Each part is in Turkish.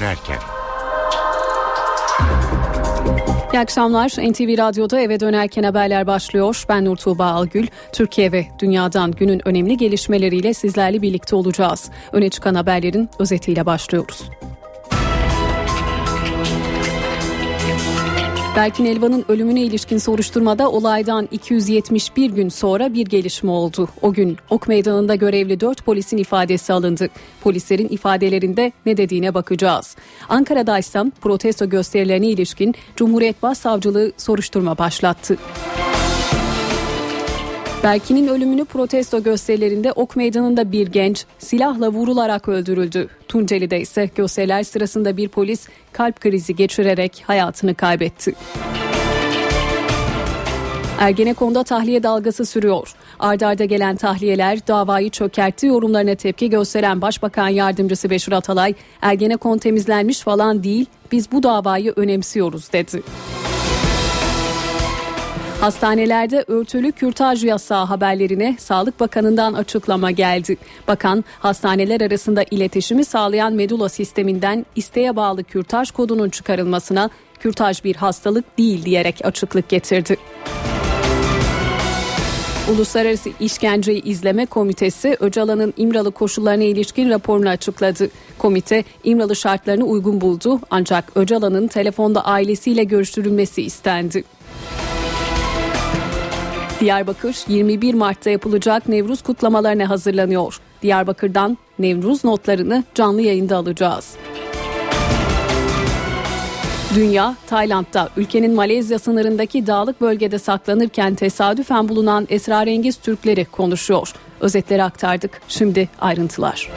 dönerken. İyi akşamlar. NTV Radyo'da eve dönerken haberler başlıyor. Ben Nur Tuğba Algül. Türkiye ve dünyadan günün önemli gelişmeleriyle sizlerle birlikte olacağız. Öne çıkan haberlerin özetiyle başlıyoruz. Berkin Elvan'ın ölümüne ilişkin soruşturmada olaydan 271 gün sonra bir gelişme oldu. O gün Ok Meydanı'nda görevli 4 polisin ifadesi alındı. Polislerin ifadelerinde ne dediğine bakacağız. Ankara'da ise protesto gösterilerine ilişkin Cumhuriyet Başsavcılığı soruşturma başlattı. Berkin'in ölümünü protesto gösterilerinde Ok Meydanı'nda bir genç silahla vurularak öldürüldü. Tunceli'de ise gösteriler sırasında bir polis kalp krizi geçirerek hayatını kaybetti. Ergenekon'da tahliye dalgası sürüyor. Ardarda gelen tahliyeler davayı çökertti yorumlarına tepki gösteren Başbakan Yardımcısı Beşir Atalay, Ergenekon temizlenmiş falan değil, biz bu davayı önemsiyoruz dedi. Hastanelerde örtülü kürtaj yasağı haberlerine Sağlık Bakanı'ndan açıklama geldi. Bakan hastaneler arasında iletişimi sağlayan medula sisteminden isteğe bağlı kürtaj kodunun çıkarılmasına kürtaj bir hastalık değil diyerek açıklık getirdi. Uluslararası İşkenceyi İzleme Komitesi Öcalan'ın İmralı koşullarına ilişkin raporunu açıkladı. Komite İmralı şartlarını uygun buldu ancak Öcalan'ın telefonda ailesiyle görüştürülmesi istendi. Diyarbakır 21 Mart'ta yapılacak Nevruz kutlamalarına hazırlanıyor. Diyarbakır'dan Nevruz notlarını canlı yayında alacağız. Dünya, Tayland'da ülkenin Malezya sınırındaki dağlık bölgede saklanırken tesadüfen bulunan esrarengiz Türkleri konuşuyor. Özetleri aktardık. Şimdi ayrıntılar.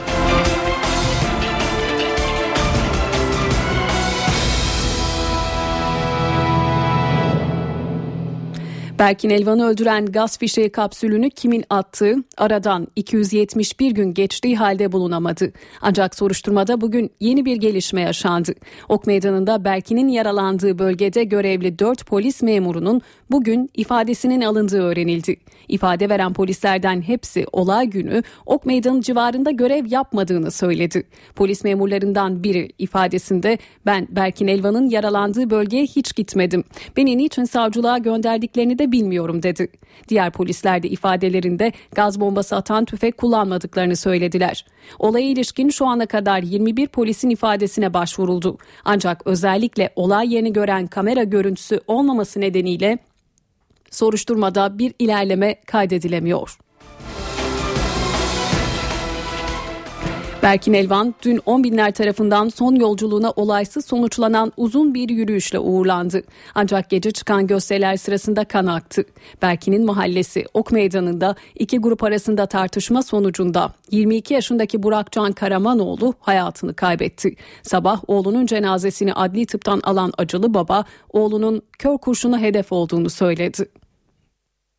Berkin Elvan'ı öldüren gaz fişeği kapsülünü kimin attığı aradan 271 gün geçtiği halde bulunamadı. Ancak soruşturmada bugün yeni bir gelişme yaşandı. Ok Meydanı'nda Berkin'in yaralandığı bölgede görevli 4 polis memurunun bugün ifadesinin alındığı öğrenildi. İfade veren polislerden hepsi olay günü Ok Meydanı civarında görev yapmadığını söyledi. Polis memurlarından biri ifadesinde ben Berkin Elvan'ın yaralandığı bölgeye hiç gitmedim. Beni niçin savcılığa gönderdiklerini de bilmiyorum dedi. Diğer polisler de ifadelerinde gaz bombası atan tüfek kullanmadıklarını söylediler. Olaya ilişkin şu ana kadar 21 polisin ifadesine başvuruldu. Ancak özellikle olay yerini gören kamera görüntüsü olmaması nedeniyle soruşturmada bir ilerleme kaydedilemiyor. Berkin Elvan dün 10 binler tarafından son yolculuğuna olaysız sonuçlanan uzun bir yürüyüşle uğurlandı. Ancak gece çıkan gösteriler sırasında kan aktı. Berkin'in mahallesi Ok Meydanı'nda iki grup arasında tartışma sonucunda 22 yaşındaki Burak Can Karamanoğlu hayatını kaybetti. Sabah oğlunun cenazesini adli tıptan alan acılı baba oğlunun kör kurşuna hedef olduğunu söyledi.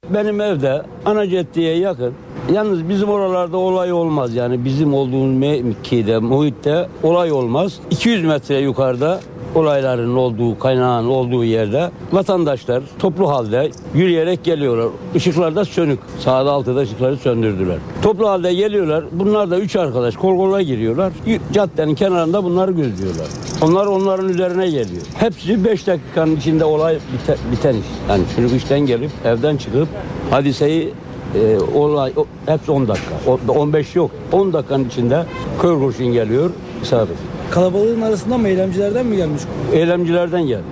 Benim evde ana caddeye yakın. Yalnız bizim oralarda olay olmaz yani bizim olduğumuz mevkide, muhitte olay olmaz. 200 metre yukarıda olayların olduğu, kaynağın olduğu yerde vatandaşlar toplu halde yürüyerek geliyorlar. Işıklar da sönük. Sağda altıda ışıkları söndürdüler. Toplu halde geliyorlar. Bunlar da üç arkadaş kol kola giriyorlar. Caddenin kenarında bunları gözlüyorlar. Onlar onların üzerine geliyor. Hepsi 5 dakikanın içinde olay bite, biten iş. Yani çocuk işten gelip evden çıkıp hadiseyi e, olay o, hepsi 10 dakika. O, 15 yok. 10 dakikanın içinde kör kurşun geliyor. Isabet. Kalabalığın arasından mı eylemcilerden mi gelmiş? Eylemcilerden geldi.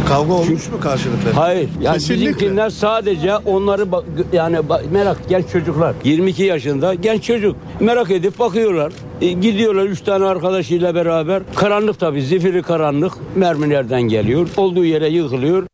Bir kavga olmuş Çünkü, mu karşılıklı? Hayır. Yani Kesinlikle. bizimkiler sadece onları yani merak genç çocuklar. 22 yaşında genç çocuk. Merak edip bakıyorlar. E, gidiyorlar üç tane arkadaşıyla beraber. Karanlık tabii zifiri karanlık. Mermilerden geliyor. Olduğu yere yıkılıyor.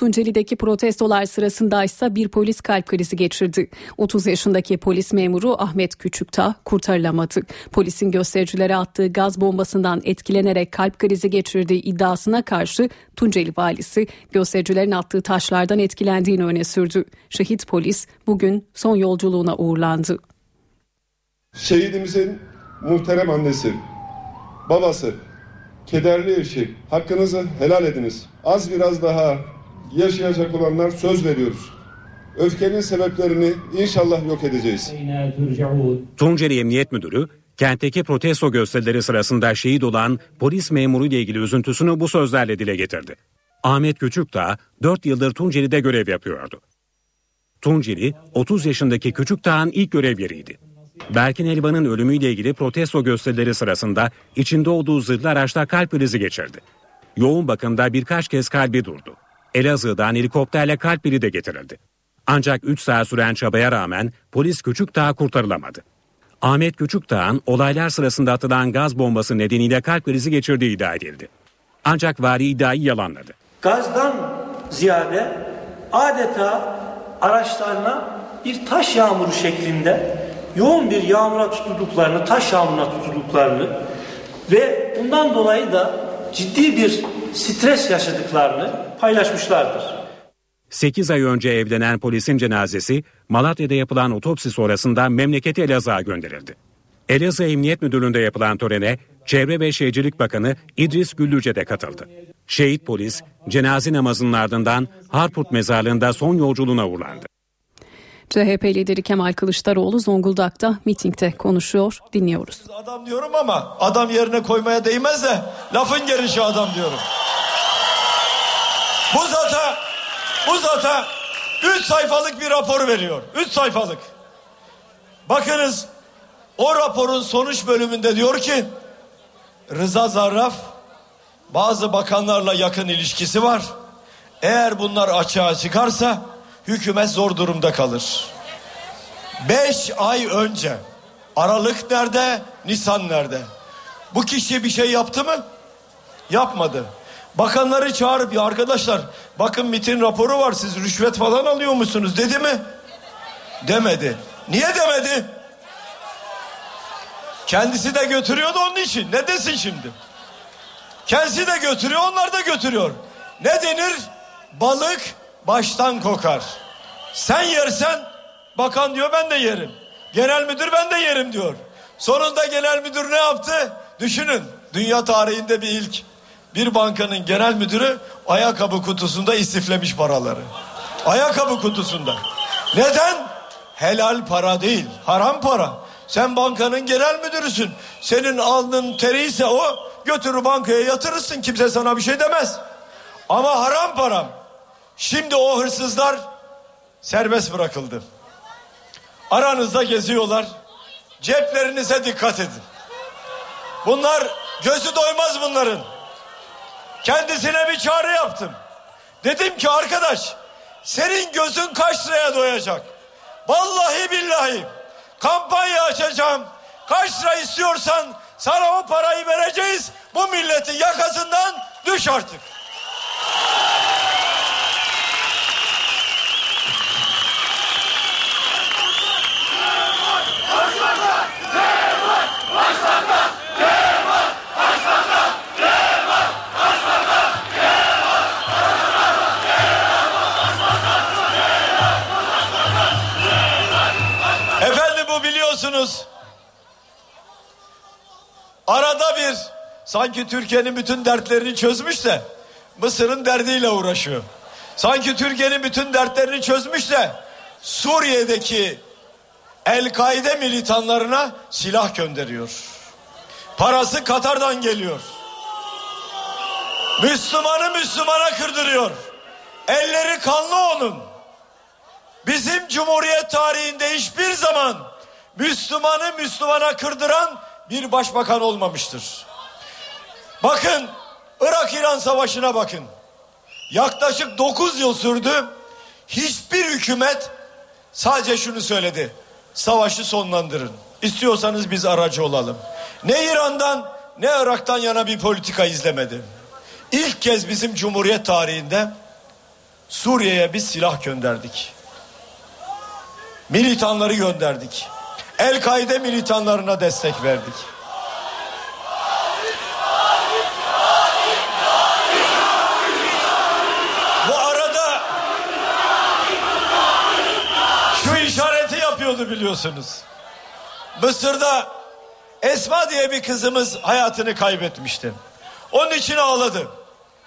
Tunceli'deki protestolar sırasında ise bir polis kalp krizi geçirdi. 30 yaşındaki polis memuru Ahmet Küçüktağ kurtarılamadı. Polisin göstericilere attığı gaz bombasından etkilenerek kalp krizi geçirdiği iddiasına karşı Tunceli valisi göstericilerin attığı taşlardan etkilendiğini öne sürdü. Şehit polis bugün son yolculuğuna uğurlandı. Şehidimizin muhterem annesi, babası, kederli eşi, hakkınızı helal ediniz. Az biraz daha yaşayacak olanlar söz veriyoruz. Öfkenin sebeplerini inşallah yok edeceğiz. Tunceli Emniyet Müdürü kentteki protesto gösterileri sırasında şehit olan polis memuru ile ilgili üzüntüsünü bu sözlerle dile getirdi. Ahmet Küçükdağ 4 yıldır Tunceli'de görev yapıyordu. Tunceli 30 yaşındaki Küçükdağ'ın ilk görev yeriydi. Berkin Elvan'ın ölümüyle ilgili protesto gösterileri sırasında içinde olduğu zırhlı araçta kalp krizi geçirdi. Yoğun bakımda birkaç kez kalbi durdu. Elazığ'dan helikopterle kalp biri de getirildi. Ancak 3 saat süren çabaya rağmen polis Küçükdağ kurtarılamadı. Ahmet Küçükdağ'ın olaylar sırasında atılan gaz bombası nedeniyle kalp krizi geçirdiği iddia edildi. Ancak vari iddiayı yalanladı. Gazdan ziyade adeta araçlarına bir taş yağmuru şeklinde yoğun bir yağmura tutulduklarını, taş yağmuruna tutulduklarını ve bundan dolayı da ciddi bir stres yaşadıklarını paylaşmışlardır. 8 ay önce evlenen polisin cenazesi Malatya'da yapılan otopsi sonrasında memleketi Elazığ'a gönderildi. Elazığ Emniyet Müdürlüğü'nde yapılan törene Çevre ve Şehircilik Bakanı İdris Güllüce de katıldı. Şehit polis cenaze namazının ardından Harput mezarlığında son yolculuğuna uğurlandı. CHP lideri Kemal Kılıçdaroğlu Zonguldak'ta mitingde konuşuyor. Dinliyoruz. Adam diyorum ama adam yerine koymaya değmez de lafın gelişi adam diyorum. Bu zata bu zata 3 sayfalık bir rapor veriyor. 3 sayfalık. Bakınız o raporun sonuç bölümünde diyor ki Rıza Zarraf bazı bakanlarla yakın ilişkisi var. Eğer bunlar açığa çıkarsa hükümet zor durumda kalır. Beş ay önce Aralık nerede? Nisan nerede? Bu kişi bir şey yaptı mı? Yapmadı. Bakanları çağırıp ya arkadaşlar bakın MIT'in raporu var siz rüşvet falan alıyor musunuz dedi mi? Demedi. Niye demedi? Kendisi de götürüyordu onun için. Ne desin şimdi? Kendisi de götürüyor onlar da götürüyor. Ne denir? Balık baştan kokar. Sen yersen bakan diyor ben de yerim. Genel müdür ben de yerim diyor. Sonunda genel müdür ne yaptı? Düşünün dünya tarihinde bir ilk. Bir bankanın genel müdürü ayakkabı kutusunda istiflemiş paraları. Ayakkabı kutusunda. Neden? Helal para değil, haram para. Sen bankanın genel müdürüsün. Senin alnın teri ise o götürür bankaya yatırırsın. Kimse sana bir şey demez. Ama haram param. Şimdi o hırsızlar serbest bırakıldı. Aranızda geziyorlar. Ceplerinize dikkat edin. Bunlar gözü doymaz bunların. Kendisine bir çağrı yaptım. Dedim ki arkadaş senin gözün kaç liraya doyacak? Vallahi billahi kampanya açacağım. Kaç lira istiyorsan sana o parayı vereceğiz. Bu milletin yakasından düş artık. Biliyorsunuz. Arada bir sanki Türkiye'nin bütün dertlerini çözmüş de Mısır'ın derdiyle uğraşıyor. Sanki Türkiye'nin bütün dertlerini çözmüş de Suriye'deki El-Kaide militanlarına silah gönderiyor. Parası Katar'dan geliyor. Müslümanı Müslümana kırdırıyor. Elleri kanlı onun. Bizim Cumhuriyet tarihinde hiçbir zaman Müslümanı Müslümana kırdıran bir başbakan olmamıştır. Bakın Irak-İran savaşına bakın. Yaklaşık 9 yıl sürdü. Hiçbir hükümet sadece şunu söyledi. Savaşı sonlandırın. İstiyorsanız biz aracı olalım. Ne İran'dan ne Irak'tan yana bir politika izlemedi. İlk kez bizim Cumhuriyet tarihinde Suriye'ye biz silah gönderdik. Militanları gönderdik. El-Kaide militanlarına destek verdik. Bu arada şu işareti yapıyordu biliyorsunuz. Mısır'da Esma diye bir kızımız hayatını kaybetmişti. Onun için ağladı.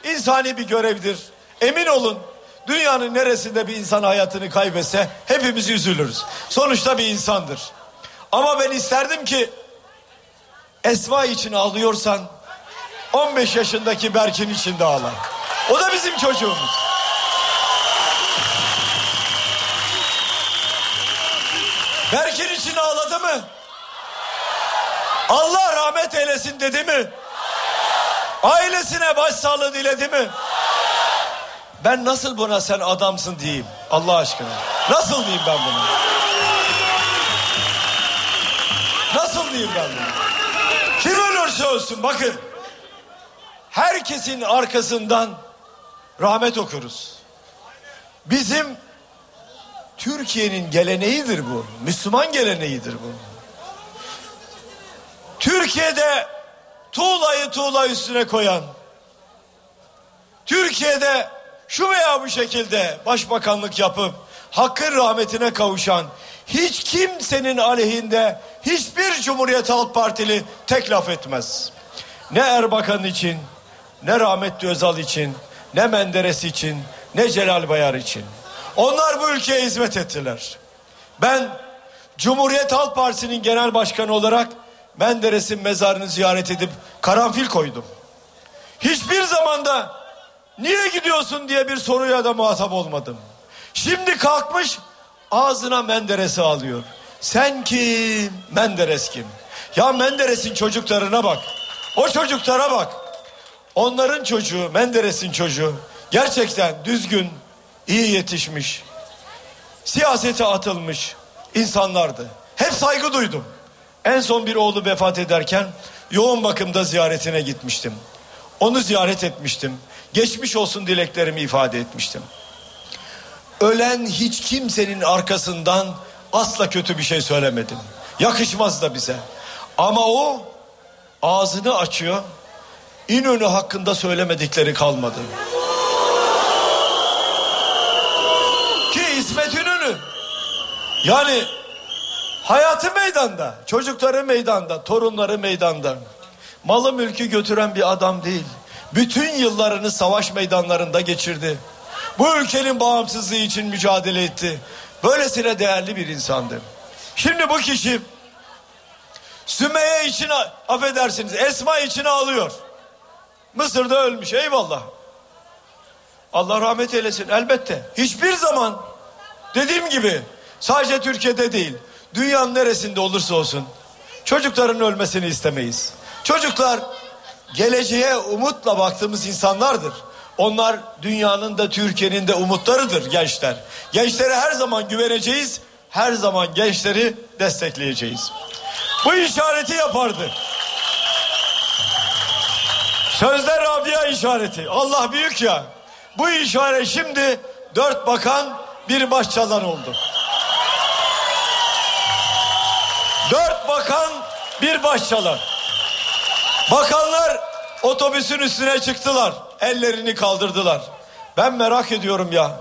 İnsani bir görevdir. Emin olun dünyanın neresinde bir insan hayatını kaybetse hepimiz üzülürüz. Sonuçta bir insandır. Ama ben isterdim ki Esma için ağlıyorsan 15 yaşındaki Berkin için de ağla. O da bizim çocuğumuz. Berkin için ağladı mı? Allah rahmet eylesin dedi mi? Ailesine başsağlığı diledi mi? Ben nasıl buna sen adamsın diyeyim Allah aşkına. Nasıl diyeyim ben bunu? Diyeyim ben bunu? Kim ölürse ölsün bakın. Herkesin arkasından rahmet okuruz. Bizim Türkiye'nin geleneğidir bu. Müslüman geleneğidir bu. Türkiye'de tuğlayı tuğla üstüne koyan, Türkiye'de şu veya bu şekilde başbakanlık yapıp hakkın rahmetine kavuşan hiç kimsenin aleyhinde hiçbir Cumhuriyet Halk Partili tek laf etmez. Ne Erbakan için, ne rahmetli Özal için, ne Menderes için, ne Celal Bayar için. Onlar bu ülkeye hizmet ettiler. Ben Cumhuriyet Halk Partisi'nin genel başkanı olarak Menderes'in mezarını ziyaret edip karanfil koydum. Hiçbir zamanda niye gidiyorsun diye bir soruya da muhatap olmadım. Şimdi kalkmış ağzına Menderes'i alıyor. Sen kim? Menderes kim? Ya Menderes'in çocuklarına bak. O çocuklara bak. Onların çocuğu, Menderes'in çocuğu gerçekten düzgün, iyi yetişmiş, siyasete atılmış insanlardı. Hep saygı duydum. En son bir oğlu vefat ederken yoğun bakımda ziyaretine gitmiştim. Onu ziyaret etmiştim. Geçmiş olsun dileklerimi ifade etmiştim. Ölen hiç kimsenin arkasından asla kötü bir şey söylemedim. Yakışmaz da bize. Ama o ağzını açıyor. İnönü hakkında söylemedikleri kalmadı. Ki İsmet İnönü yani hayatı meydanda, çocukları meydanda, torunları meydanda. Malı mülkü götüren bir adam değil. Bütün yıllarını savaş meydanlarında geçirdi. Bu ülkenin bağımsızlığı için mücadele etti. Böylesine değerli bir insandı. Şimdi bu kişi Sümeyye için affedersiniz Esma için ağlıyor. Mısır'da ölmüş eyvallah. Allah rahmet eylesin elbette. Hiçbir zaman dediğim gibi sadece Türkiye'de değil dünyanın neresinde olursa olsun çocukların ölmesini istemeyiz. Çocuklar geleceğe umutla baktığımız insanlardır. Onlar dünyanın da Türkiye'nin de umutlarıdır gençler. Gençlere her zaman güveneceğiz. Her zaman gençleri destekleyeceğiz. Bu işareti yapardı. Sözde Rabia işareti. Allah büyük ya. Bu işaret şimdi dört bakan bir başçalan oldu. Dört bakan bir başçalan. Bakanlar otobüsün üstüne çıktılar. Ellerini kaldırdılar. Ben merak ediyorum ya.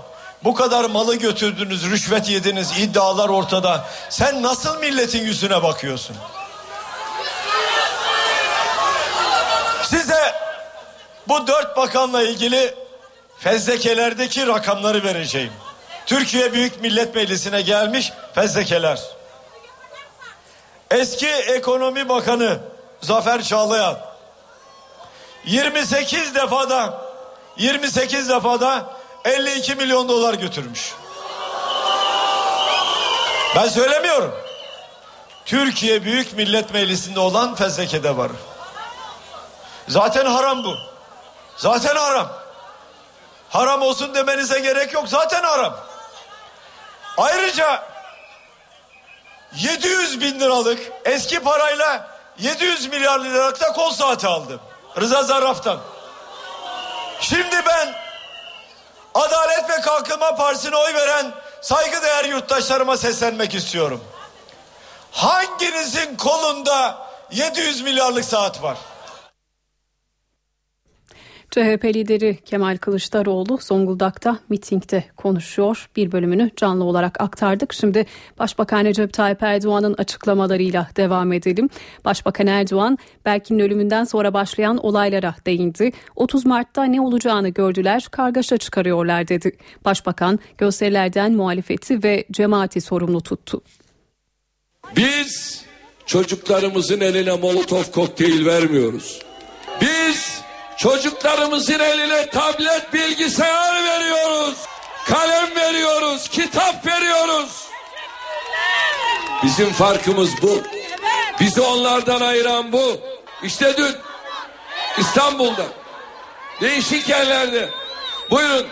Bu kadar malı götürdünüz, rüşvet yediniz, iddialar ortada. Sen nasıl milletin yüzüne bakıyorsun? Size bu dört bakanla ilgili fezlekelerdeki rakamları vereceğim. Türkiye Büyük Millet Meclisi'ne gelmiş fezlekeler. Eski Ekonomi Bakanı Zafer Çağlayan 28 defada 28 defada 52 milyon dolar götürmüş. Ben söylemiyorum. Türkiye Büyük Millet Meclisi'nde olan fezlekede var. Zaten haram bu. Zaten haram. Haram olsun demenize gerek yok. Zaten haram. Ayrıca 700 bin liralık eski parayla 700 milyar liralık da kol saati aldım. Rıza Zarraf'tan. Şimdi ben Adalet ve Kalkınma Partisi'ne oy veren saygıdeğer yurttaşlarıma seslenmek istiyorum. Hanginizin kolunda 700 milyarlık saat var? CHP lideri Kemal Kılıçdaroğlu Zonguldak'ta mitingde konuşuyor. Bir bölümünü canlı olarak aktardık. Şimdi Başbakan Recep Tayyip Erdoğan'ın açıklamalarıyla devam edelim. Başbakan Erdoğan Berkin'in ölümünden sonra başlayan olaylara değindi. 30 Mart'ta ne olacağını gördüler, kargaşa çıkarıyorlar dedi. Başbakan gösterilerden muhalefeti ve cemaati sorumlu tuttu. Biz çocuklarımızın eline molotof kokteyl vermiyoruz. Biz çocuklarımızın eline tablet bilgisayar veriyoruz. Kalem veriyoruz, kitap veriyoruz. Bizim farkımız bu. Bizi onlardan ayıran bu. İşte dün İstanbul'da değişik yerlerde buyurun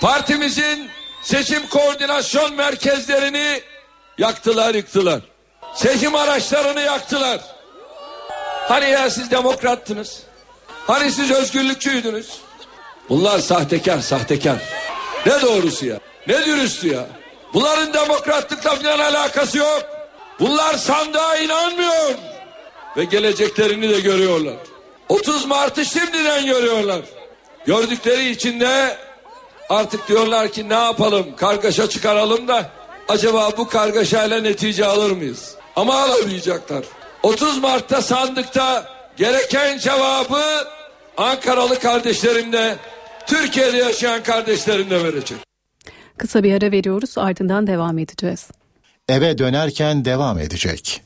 partimizin seçim koordinasyon merkezlerini yaktılar yıktılar. Seçim araçlarını yaktılar. Hani ya siz demokrattınız? Hani siz özgürlükçüydünüz? Bunlar sahtekar sahtekar. Ne doğrusu ya? Ne dürüstü ya? Bunların demokratlıkla falan alakası yok. Bunlar sandığa inanmıyor. Ve geleceklerini de görüyorlar. 30 Mart'ı şimdiden görüyorlar. Gördükleri için de artık diyorlar ki ne yapalım kargaşa çıkaralım da acaba bu kargaşayla netice alır mıyız? Ama alamayacaklar. 30 Mart'ta sandıkta gereken cevabı Ankaralı kardeşlerim de Türkiye'de yaşayan kardeşlerim de verecek. Kısa bir ara veriyoruz ardından devam edeceğiz. Eve dönerken devam edecek.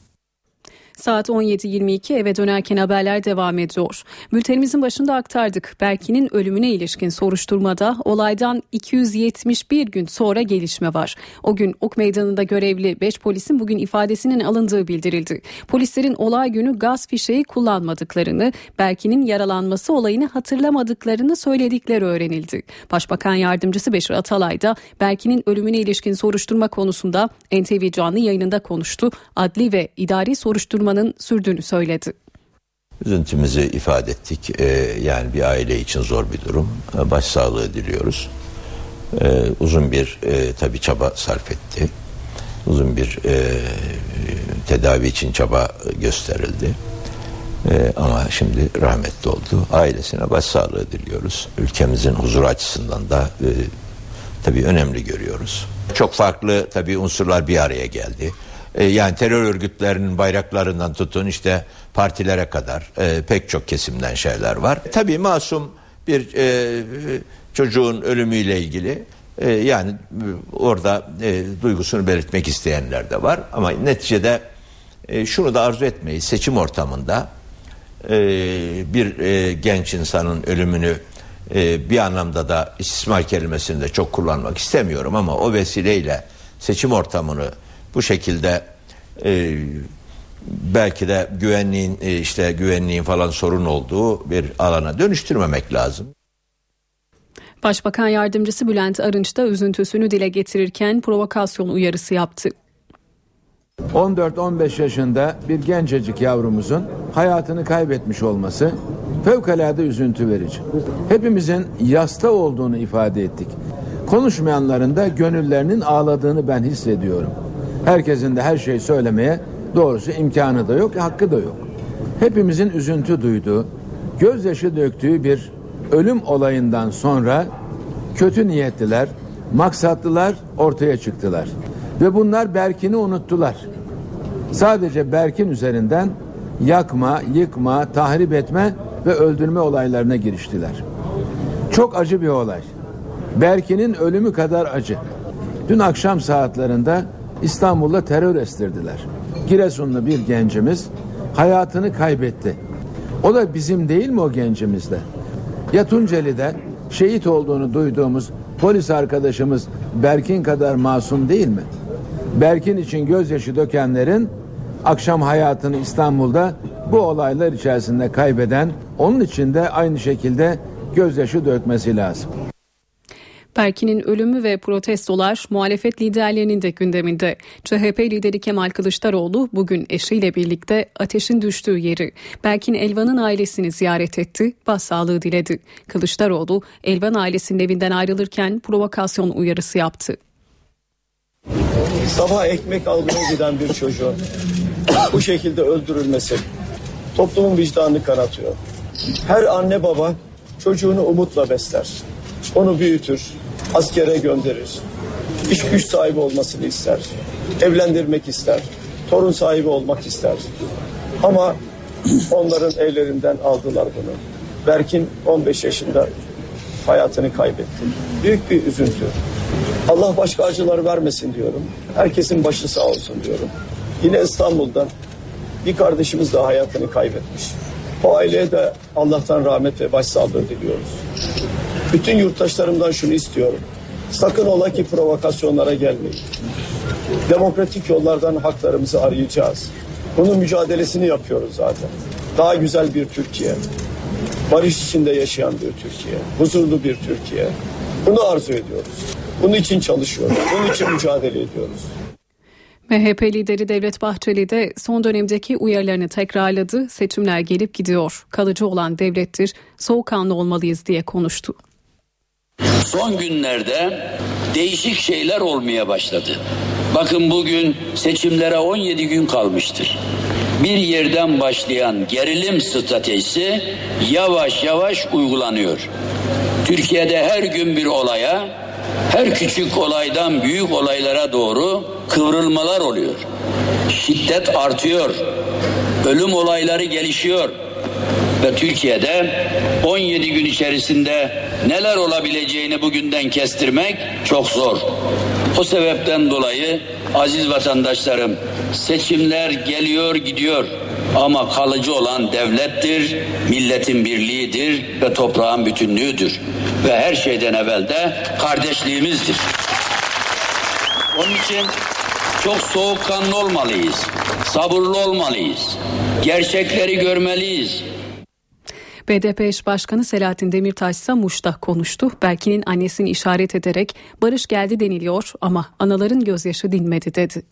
Saat 17.22 eve dönerken haberler devam ediyor. Bültenimizin başında aktardık. Berkin'in ölümüne ilişkin soruşturmada olaydan 271 gün sonra gelişme var. O gün Ok Meydanı'nda görevli 5 polisin bugün ifadesinin alındığı bildirildi. Polislerin olay günü gaz fişeği kullanmadıklarını, Berkin'in yaralanması olayını hatırlamadıklarını söyledikleri öğrenildi. Başbakan Yardımcısı Beşir Atalay da Berkin'in ölümüne ilişkin soruşturma konusunda NTV canlı yayınında konuştu. Adli ve idari soruşturma soruşturmanın sürdüğünü söyledi. Üzüntümüzü ifade ettik. Ee, yani bir aile için zor bir durum. Başsağlığı diliyoruz. Ee, uzun bir e, tabi çaba sarf etti. Uzun bir e, tedavi için çaba gösterildi. Ee, ama şimdi rahmetli oldu. Ailesine başsağlığı diliyoruz. Ülkemizin huzur açısından da e, tabi önemli görüyoruz. Çok farklı tabi unsurlar bir araya geldi. E, yani terör örgütlerinin bayraklarından tutun işte partilere kadar e, pek çok kesimden şeyler var. Tabii masum bir e, çocuğun ölümüyle ilgili e, yani e, orada e, duygusunu belirtmek isteyenler de var ama neticede e, şunu da arzu etmeyiz seçim ortamında e, bir e, genç insanın ölümünü e, bir anlamda da istismar kelimesini de çok kullanmak istemiyorum ama o vesileyle seçim ortamını bu şekilde e, belki de güvenliğin e, işte güvenliğin falan sorun olduğu bir alana dönüştürmemek lazım. Başbakan yardımcısı Bülent Arınç da üzüntüsünü dile getirirken provokasyon uyarısı yaptı. 14-15 yaşında bir gencecik yavrumuzun hayatını kaybetmiş olması fevkalade üzüntü verici. Hepimizin yasta olduğunu ifade ettik. Konuşmayanların da gönüllerinin ağladığını ben hissediyorum. Herkesin de her şeyi söylemeye doğrusu imkanı da yok, hakkı da yok. Hepimizin üzüntü duyduğu, gözyaşı döktüğü bir ölüm olayından sonra kötü niyetliler, maksatlılar ortaya çıktılar. Ve bunlar Berkin'i unuttular. Sadece Berkin üzerinden yakma, yıkma, tahrip etme ve öldürme olaylarına giriştiler. Çok acı bir olay. Berkin'in ölümü kadar acı. Dün akşam saatlerinde İstanbul'da terör estirdiler. Giresunlu bir gencimiz hayatını kaybetti. O da bizim değil mi o gencimizde? Ya Tunceli'de şehit olduğunu duyduğumuz polis arkadaşımız Berkin kadar masum değil mi? Berkin için gözyaşı dökenlerin akşam hayatını İstanbul'da bu olaylar içerisinde kaybeden onun için de aynı şekilde gözyaşı dökmesi lazım. Berkin'in ölümü ve protestolar muhalefet liderlerinin de gündeminde. CHP lideri Kemal Kılıçdaroğlu bugün eşiyle birlikte ateşin düştüğü yeri Berkin Elvan'ın ailesini ziyaret etti, başsağlığı diledi. Kılıçdaroğlu Elvan ailesinin evinden ayrılırken provokasyon uyarısı yaptı. Sabah ekmek almaya giden bir çocuğun bu şekilde öldürülmesi toplumun vicdanını kanatıyor. Her anne baba çocuğunu umutla besler. Onu büyütür, askere gönderir. İş güç sahibi olmasını ister. Evlendirmek ister. Torun sahibi olmak ister. Ama onların ellerinden aldılar bunu. Berkin 15 yaşında hayatını kaybetti. Büyük bir üzüntü. Allah başka acılar vermesin diyorum. Herkesin başı sağ olsun diyorum. Yine İstanbul'da bir kardeşimiz daha hayatını kaybetmiş. O aileye de Allah'tan rahmet ve başsağlığı diliyoruz. Bütün yurttaşlarımdan şunu istiyorum. Sakın ola ki provokasyonlara gelmeyin. Demokratik yollardan haklarımızı arayacağız. Bunun mücadelesini yapıyoruz zaten. Daha güzel bir Türkiye, barış içinde yaşayan bir Türkiye, huzurlu bir Türkiye. Bunu arzu ediyoruz. Bunun için çalışıyoruz. Bunun için mücadele ediyoruz. MHP lideri Devlet Bahçeli de son dönemdeki uyarılarını tekrarladı. Seçimler gelip gidiyor. Kalıcı olan devlettir. Soğukkanlı olmalıyız diye konuştu. Son günlerde değişik şeyler olmaya başladı. Bakın bugün seçimlere 17 gün kalmıştır. Bir yerden başlayan gerilim stratejisi yavaş yavaş uygulanıyor. Türkiye'de her gün bir olaya, her küçük olaydan büyük olaylara doğru kıvrılmalar oluyor. Şiddet artıyor. Ölüm olayları gelişiyor. Ve Türkiye'de 17 gün içerisinde neler olabileceğini bugünden kestirmek çok zor. O sebepten dolayı aziz vatandaşlarım seçimler geliyor gidiyor ama kalıcı olan devlettir, milletin birliğidir ve toprağın bütünlüğüdür. Ve her şeyden evvel de kardeşliğimizdir. Onun için çok soğukkanlı olmalıyız, sabırlı olmalıyız, gerçekleri görmeliyiz. BDP eş başkanı Selahattin Demirtaş ise Muş'ta konuştu. Berkin'in annesini işaret ederek barış geldi deniliyor ama anaların gözyaşı dinmedi dedi.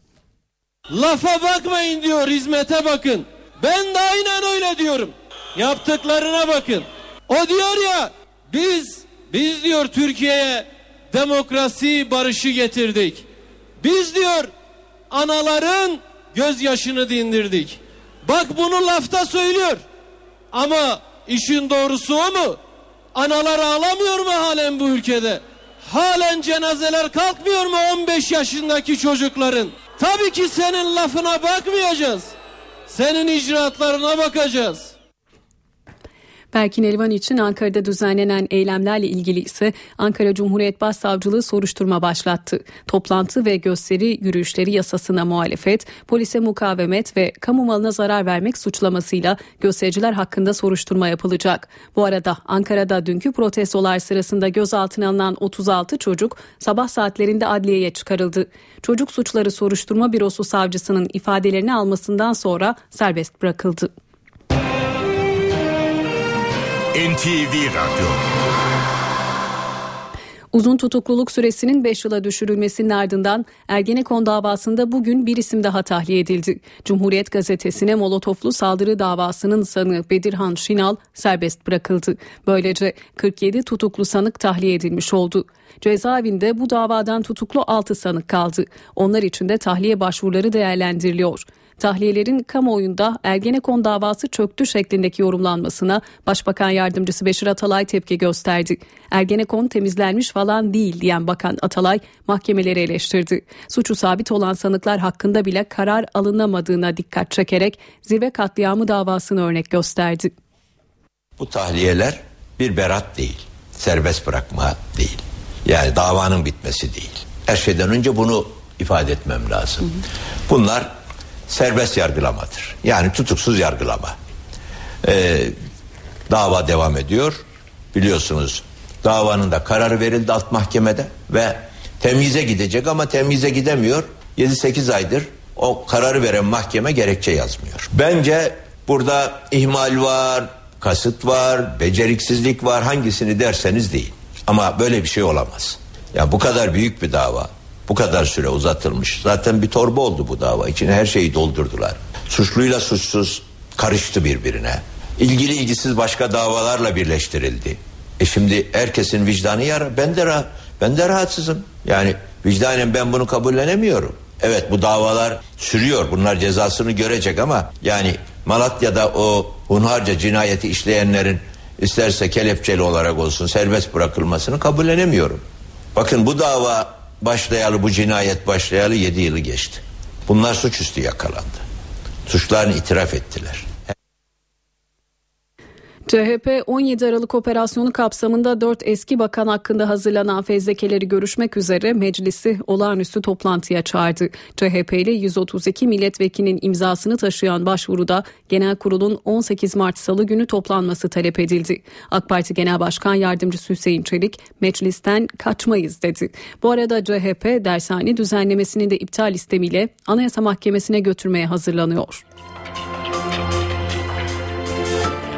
Lafa bakmayın diyor hizmete bakın. Ben de aynen öyle diyorum. Yaptıklarına bakın. O diyor ya biz biz diyor Türkiye'ye demokrasi barışı getirdik. Biz diyor anaların gözyaşını dindirdik. Bak bunu lafta söylüyor. Ama işin doğrusu o mu? Analar ağlamıyor mu halen bu ülkede? Halen cenazeler kalkmıyor mu 15 yaşındaki çocukların? Tabii ki senin lafına bakmayacağız. Senin icraatlarına bakacağız. Berkin Elvan için Ankara'da düzenlenen eylemlerle ilgili ise Ankara Cumhuriyet Başsavcılığı soruşturma başlattı. Toplantı ve gösteri yürüyüşleri yasasına muhalefet, polise mukavemet ve kamu malına zarar vermek suçlamasıyla göstericiler hakkında soruşturma yapılacak. Bu arada Ankara'da dünkü protestolar sırasında gözaltına alınan 36 çocuk sabah saatlerinde adliyeye çıkarıldı. Çocuk suçları soruşturma bürosu savcısının ifadelerini almasından sonra serbest bırakıldı. NTV Radyo Uzun tutukluluk süresinin 5 yıla düşürülmesinin ardından Ergenekon davasında bugün bir isim daha tahliye edildi. Cumhuriyet gazetesine molotoflu saldırı davasının sanığı Bedirhan Şinal serbest bırakıldı. Böylece 47 tutuklu sanık tahliye edilmiş oldu. Cezaevinde bu davadan tutuklu 6 sanık kaldı. Onlar için de tahliye başvuruları değerlendiriliyor. Tahliyelerin kamuoyunda Ergenekon davası çöktü şeklindeki yorumlanmasına Başbakan Yardımcısı Beşir Atalay tepki gösterdi. Ergenekon temizlenmiş falan değil diyen Bakan Atalay mahkemeleri eleştirdi. Suçu sabit olan sanıklar hakkında bile karar alınamadığına dikkat çekerek zirve katliamı davasını örnek gösterdi. Bu tahliyeler bir berat değil, serbest bırakma değil. Yani davanın bitmesi değil. Her şeyden önce bunu ifade etmem lazım. Bunlar serbest yargılamadır. Yani tutuksuz yargılama. Ee, dava devam ediyor. Biliyorsunuz davanın da kararı verildi alt mahkemede ve temyize gidecek ama temyize gidemiyor. 7-8 aydır o kararı veren mahkeme gerekçe yazmıyor. Bence burada ihmal var, kasıt var, beceriksizlik var hangisini derseniz değil. Ama böyle bir şey olamaz. Ya bu kadar büyük bir dava bu kadar süre uzatılmış. Zaten bir torba oldu bu dava. İçine her şeyi doldurdular. Suçluyla suçsuz karıştı birbirine. İlgili ilgisiz başka davalarla birleştirildi. E şimdi herkesin vicdanı yara. Ben de rahat, ben de rahatsızım. Yani vicdanen ben bunu kabullenemiyorum. Evet bu davalar sürüyor. Bunlar cezasını görecek ama yani Malatya'da o hunharca cinayeti işleyenlerin isterse kelepçeli olarak olsun serbest bırakılmasını kabullenemiyorum. Bakın bu dava başlayalı bu cinayet başlayalı 7 yılı geçti. Bunlar suçüstü yakalandı. Suçlarını itiraf ettiler. CHP 17 Aralık operasyonu kapsamında 4 eski bakan hakkında hazırlanan fezlekeleri görüşmek üzere meclisi olağanüstü toplantıya çağırdı. CHP'li 132 milletvekilinin imzasını taşıyan başvuruda Genel Kurul'un 18 Mart Salı günü toplanması talep edildi. AK Parti Genel Başkan Yardımcısı Hüseyin Çelik meclisten kaçmayız dedi. Bu arada CHP dershane düzenlemesini de iptal istemiyle Anayasa Mahkemesi'ne götürmeye hazırlanıyor.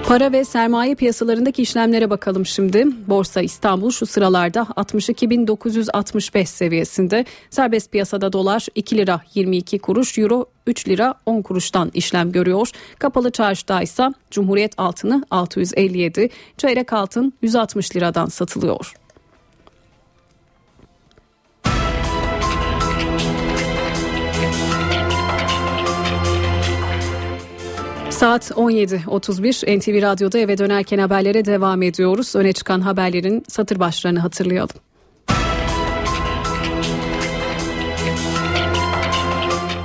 Para ve sermaye piyasalarındaki işlemlere bakalım şimdi. Borsa İstanbul şu sıralarda 62.965 seviyesinde. Serbest piyasada dolar 2 lira 22 kuruş, euro 3 lira 10 kuruştan işlem görüyor. Kapalı çarşıda ise Cumhuriyet altını 657, çeyrek altın 160 liradan satılıyor. Saat 17.31 NTV Radyo'da eve dönerken haberlere devam ediyoruz. Öne çıkan haberlerin satır başlarını hatırlayalım.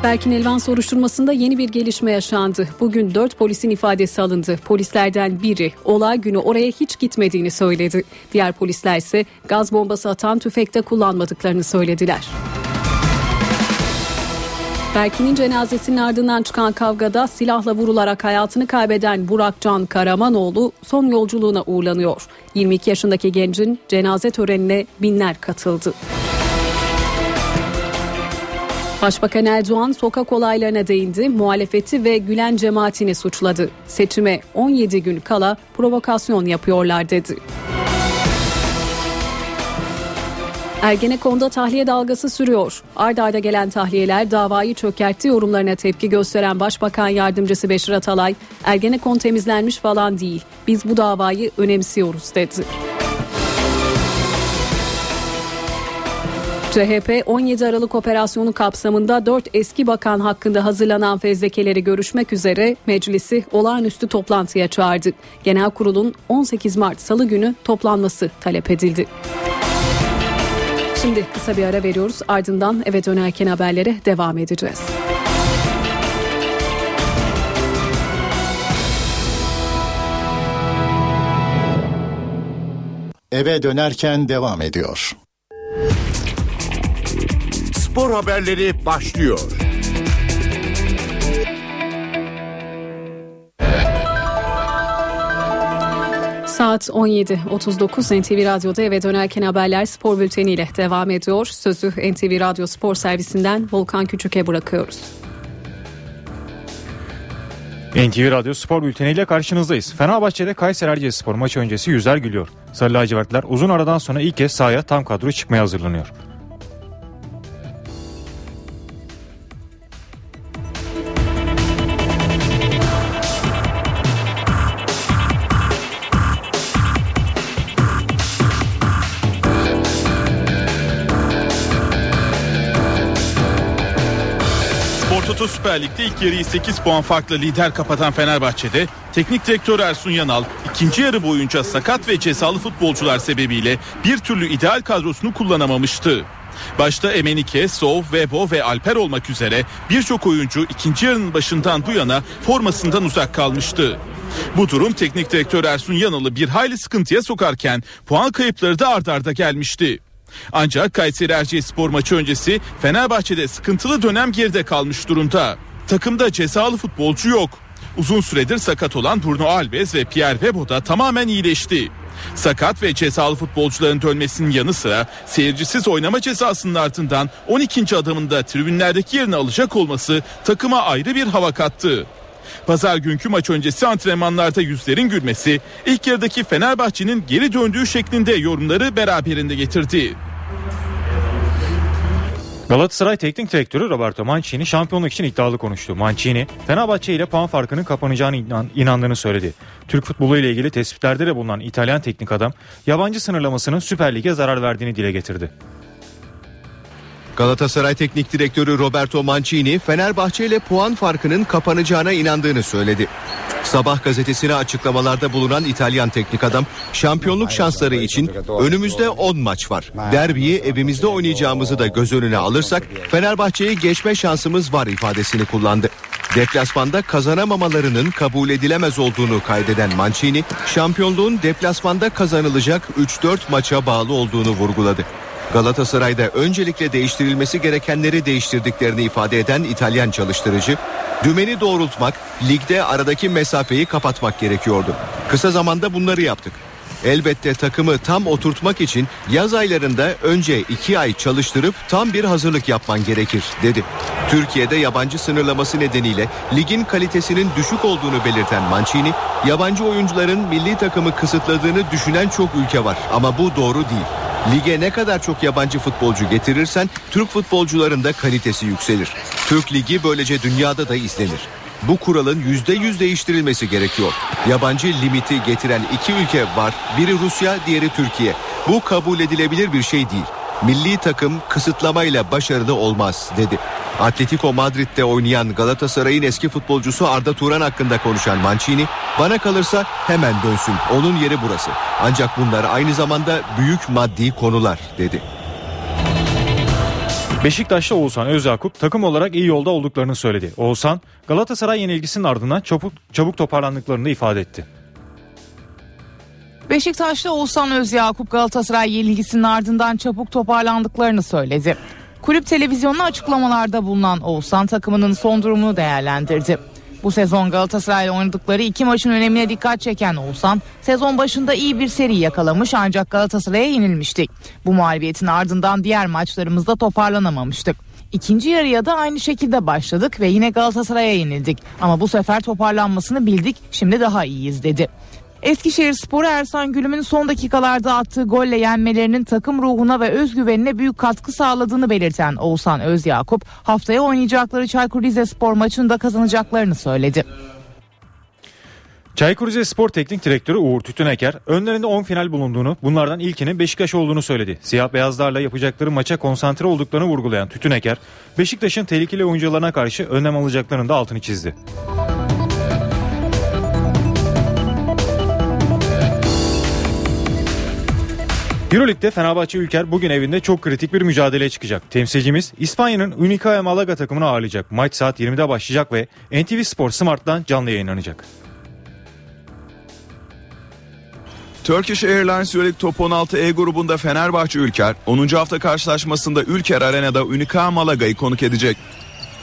Berkin Elvan soruşturmasında yeni bir gelişme yaşandı. Bugün 4 polisin ifadesi alındı. Polislerden biri olay günü oraya hiç gitmediğini söyledi. Diğer polisler ise gaz bombası atan tüfekte kullanmadıklarını söylediler. Berkin'in cenazesinin ardından çıkan kavgada silahla vurularak hayatını kaybeden Burak Can Karamanoğlu son yolculuğuna uğurlanıyor. 22 yaşındaki gencin cenaze törenine binler katıldı. Başbakan Erdoğan sokak olaylarına değindi, muhalefeti ve Gülen cemaatini suçladı. Seçime 17 gün kala provokasyon yapıyorlar dedi. Ergenekon'da tahliye dalgası sürüyor. Arda arda gelen tahliyeler davayı çökertti yorumlarına tepki gösteren Başbakan Yardımcısı Beşir Atalay, Ergenekon temizlenmiş falan değil, biz bu davayı önemsiyoruz dedi. CHP 17 Aralık operasyonu kapsamında 4 eski bakan hakkında hazırlanan fezlekeleri görüşmek üzere meclisi olağanüstü toplantıya çağırdı. Genel kurulun 18 Mart Salı günü toplanması talep edildi. Şimdi kısa bir ara veriyoruz ardından eve dönerken haberlere devam edeceğiz. Eve dönerken devam ediyor. Spor haberleri başlıyor. Saat 17.39 NTV Radyo'da eve dönerken haberler spor bülteniyle devam ediyor. Sözü NTV Radyo Spor Servisinden Volkan Küçük'e bırakıyoruz. NTV Radyo Spor Bülteni ile karşınızdayız. Fenerbahçe'de Kayseri Erciyesspor maçı öncesi yüzler gülüyor. Sarı lacivertler uzun aradan sonra ilk kez sahaya tam kadro çıkmaya hazırlanıyor. Süper Lig'de ilk yarıyı 8 puan farklı lider kapatan Fenerbahçe'de teknik direktör Ersun Yanal ikinci yarı boyunca sakat ve cezalı futbolcular sebebiyle bir türlü ideal kadrosunu kullanamamıştı. Başta Emenike, Sov, Vebo ve Alper olmak üzere birçok oyuncu ikinci yarının başından bu yana formasından uzak kalmıştı. Bu durum teknik direktör Ersun Yanal'ı bir hayli sıkıntıya sokarken puan kayıpları da ard arda gelmişti. Ancak Kayseri Erciyesspor maçı öncesi Fenerbahçe'de sıkıntılı dönem geride kalmış durumda. Takımda cezalı futbolcu yok. Uzun süredir sakat olan Bruno Alves ve Pierre Webo da tamamen iyileşti. Sakat ve cezalı futbolcuların dönmesinin yanı sıra seyircisiz oynama cezasının ardından 12. adamında tribünlerdeki yerini alacak olması takıma ayrı bir hava kattı. Pazar günkü maç öncesi antrenmanlarda yüzlerin gülmesi ilk yarıdaki Fenerbahçe'nin geri döndüğü şeklinde yorumları beraberinde getirdi. Galatasaray Teknik Direktörü Roberto Mancini şampiyonluk için iddialı konuştu. Mancini, Fenerbahçe ile puan farkının kapanacağını inan, inandığını söyledi. Türk futbolu ile ilgili tespitlerde de bulunan İtalyan teknik adam, yabancı sınırlamasının Süper Lig'e zarar verdiğini dile getirdi. Galatasaray Teknik Direktörü Roberto Mancini Fenerbahçe ile puan farkının kapanacağına inandığını söyledi. Sabah gazetesine açıklamalarda bulunan İtalyan teknik adam şampiyonluk şansları için önümüzde 10 maç var. Derbiyi evimizde oynayacağımızı da göz önüne alırsak Fenerbahçe'yi geçme şansımız var ifadesini kullandı. Deplasmanda kazanamamalarının kabul edilemez olduğunu kaydeden Mancini, şampiyonluğun deplasmanda kazanılacak 3-4 maça bağlı olduğunu vurguladı. Galatasaray'da öncelikle değiştirilmesi gerekenleri değiştirdiklerini ifade eden İtalyan çalıştırıcı, dümeni doğrultmak, ligde aradaki mesafeyi kapatmak gerekiyordu. Kısa zamanda bunları yaptık. Elbette takımı tam oturtmak için yaz aylarında önce iki ay çalıştırıp tam bir hazırlık yapman gerekir dedi. Türkiye'de yabancı sınırlaması nedeniyle ligin kalitesinin düşük olduğunu belirten Mancini, yabancı oyuncuların milli takımı kısıtladığını düşünen çok ülke var ama bu doğru değil. Lige ne kadar çok yabancı futbolcu getirirsen Türk futbolcuların da kalitesi yükselir. Türk Ligi böylece dünyada da izlenir. Bu kuralın yüzde yüz değiştirilmesi gerekiyor. Yabancı limiti getiren iki ülke var. Biri Rusya, diğeri Türkiye. Bu kabul edilebilir bir şey değil. Milli takım kısıtlamayla başarılı olmaz dedi. Atletico Madrid'de oynayan Galatasaray'ın eski futbolcusu Arda Turan hakkında konuşan Mancini, bana kalırsa hemen dönsün. Onun yeri burası. Ancak bunlar aynı zamanda büyük maddi konular dedi. Beşiktaş'ta Oğuzhan Özyakup takım olarak iyi yolda olduklarını söyledi. Oğuzhan Galatasaray yenilgisinin ardından çabuk, çabuk toparlandıklarını ifade etti. Beşiktaş'ta Oğuzhan Özyakup Galatasaray yenilgisinin ardından çabuk toparlandıklarını söyledi. Kulüp televizyonuna açıklamalarda bulunan Oğuzhan takımının son durumunu değerlendirdi. Bu sezon Galatasaray'la oynadıkları iki maçın önemine dikkat çeken Oğuzhan, sezon başında iyi bir seri yakalamış ancak Galatasaray'a yenilmiştik. Bu mağlubiyetin ardından diğer maçlarımızda toparlanamamıştık. İkinci yarıya da aynı şekilde başladık ve yine Galatasaray'a yenildik. Ama bu sefer toparlanmasını bildik, şimdi daha iyiyiz dedi. Eskişehir Sporu Ersan Gülüm'ün son dakikalarda attığı golle yenmelerinin takım ruhuna ve özgüvenine büyük katkı sağladığını belirten Oğuzhan Özyakup haftaya oynayacakları Çaykur Rizespor maçında kazanacaklarını söyledi. Çaykur Rizespor Teknik Direktörü Uğur Tütüneker önlerinde 10 final bulunduğunu bunlardan ilkinin Beşiktaş olduğunu söyledi. Siyah beyazlarla yapacakları maça konsantre olduklarını vurgulayan Tütüneker Beşiktaş'ın tehlikeli oyuncularına karşı önlem alacaklarını da altını çizdi. Euroleague'de Fenerbahçe Ülker bugün evinde çok kritik bir mücadeleye çıkacak. Temsilcimiz İspanya'nın Unicaja Malaga takımını ağırlayacak. Maç saat 20'de başlayacak ve NTV Spor Smart'tan canlı yayınlanacak. Turkish Airlines Euroleague Top 16 E grubunda Fenerbahçe Ülker 10. hafta karşılaşmasında Ülker Arena'da Unicaja Malaga'yı konuk edecek.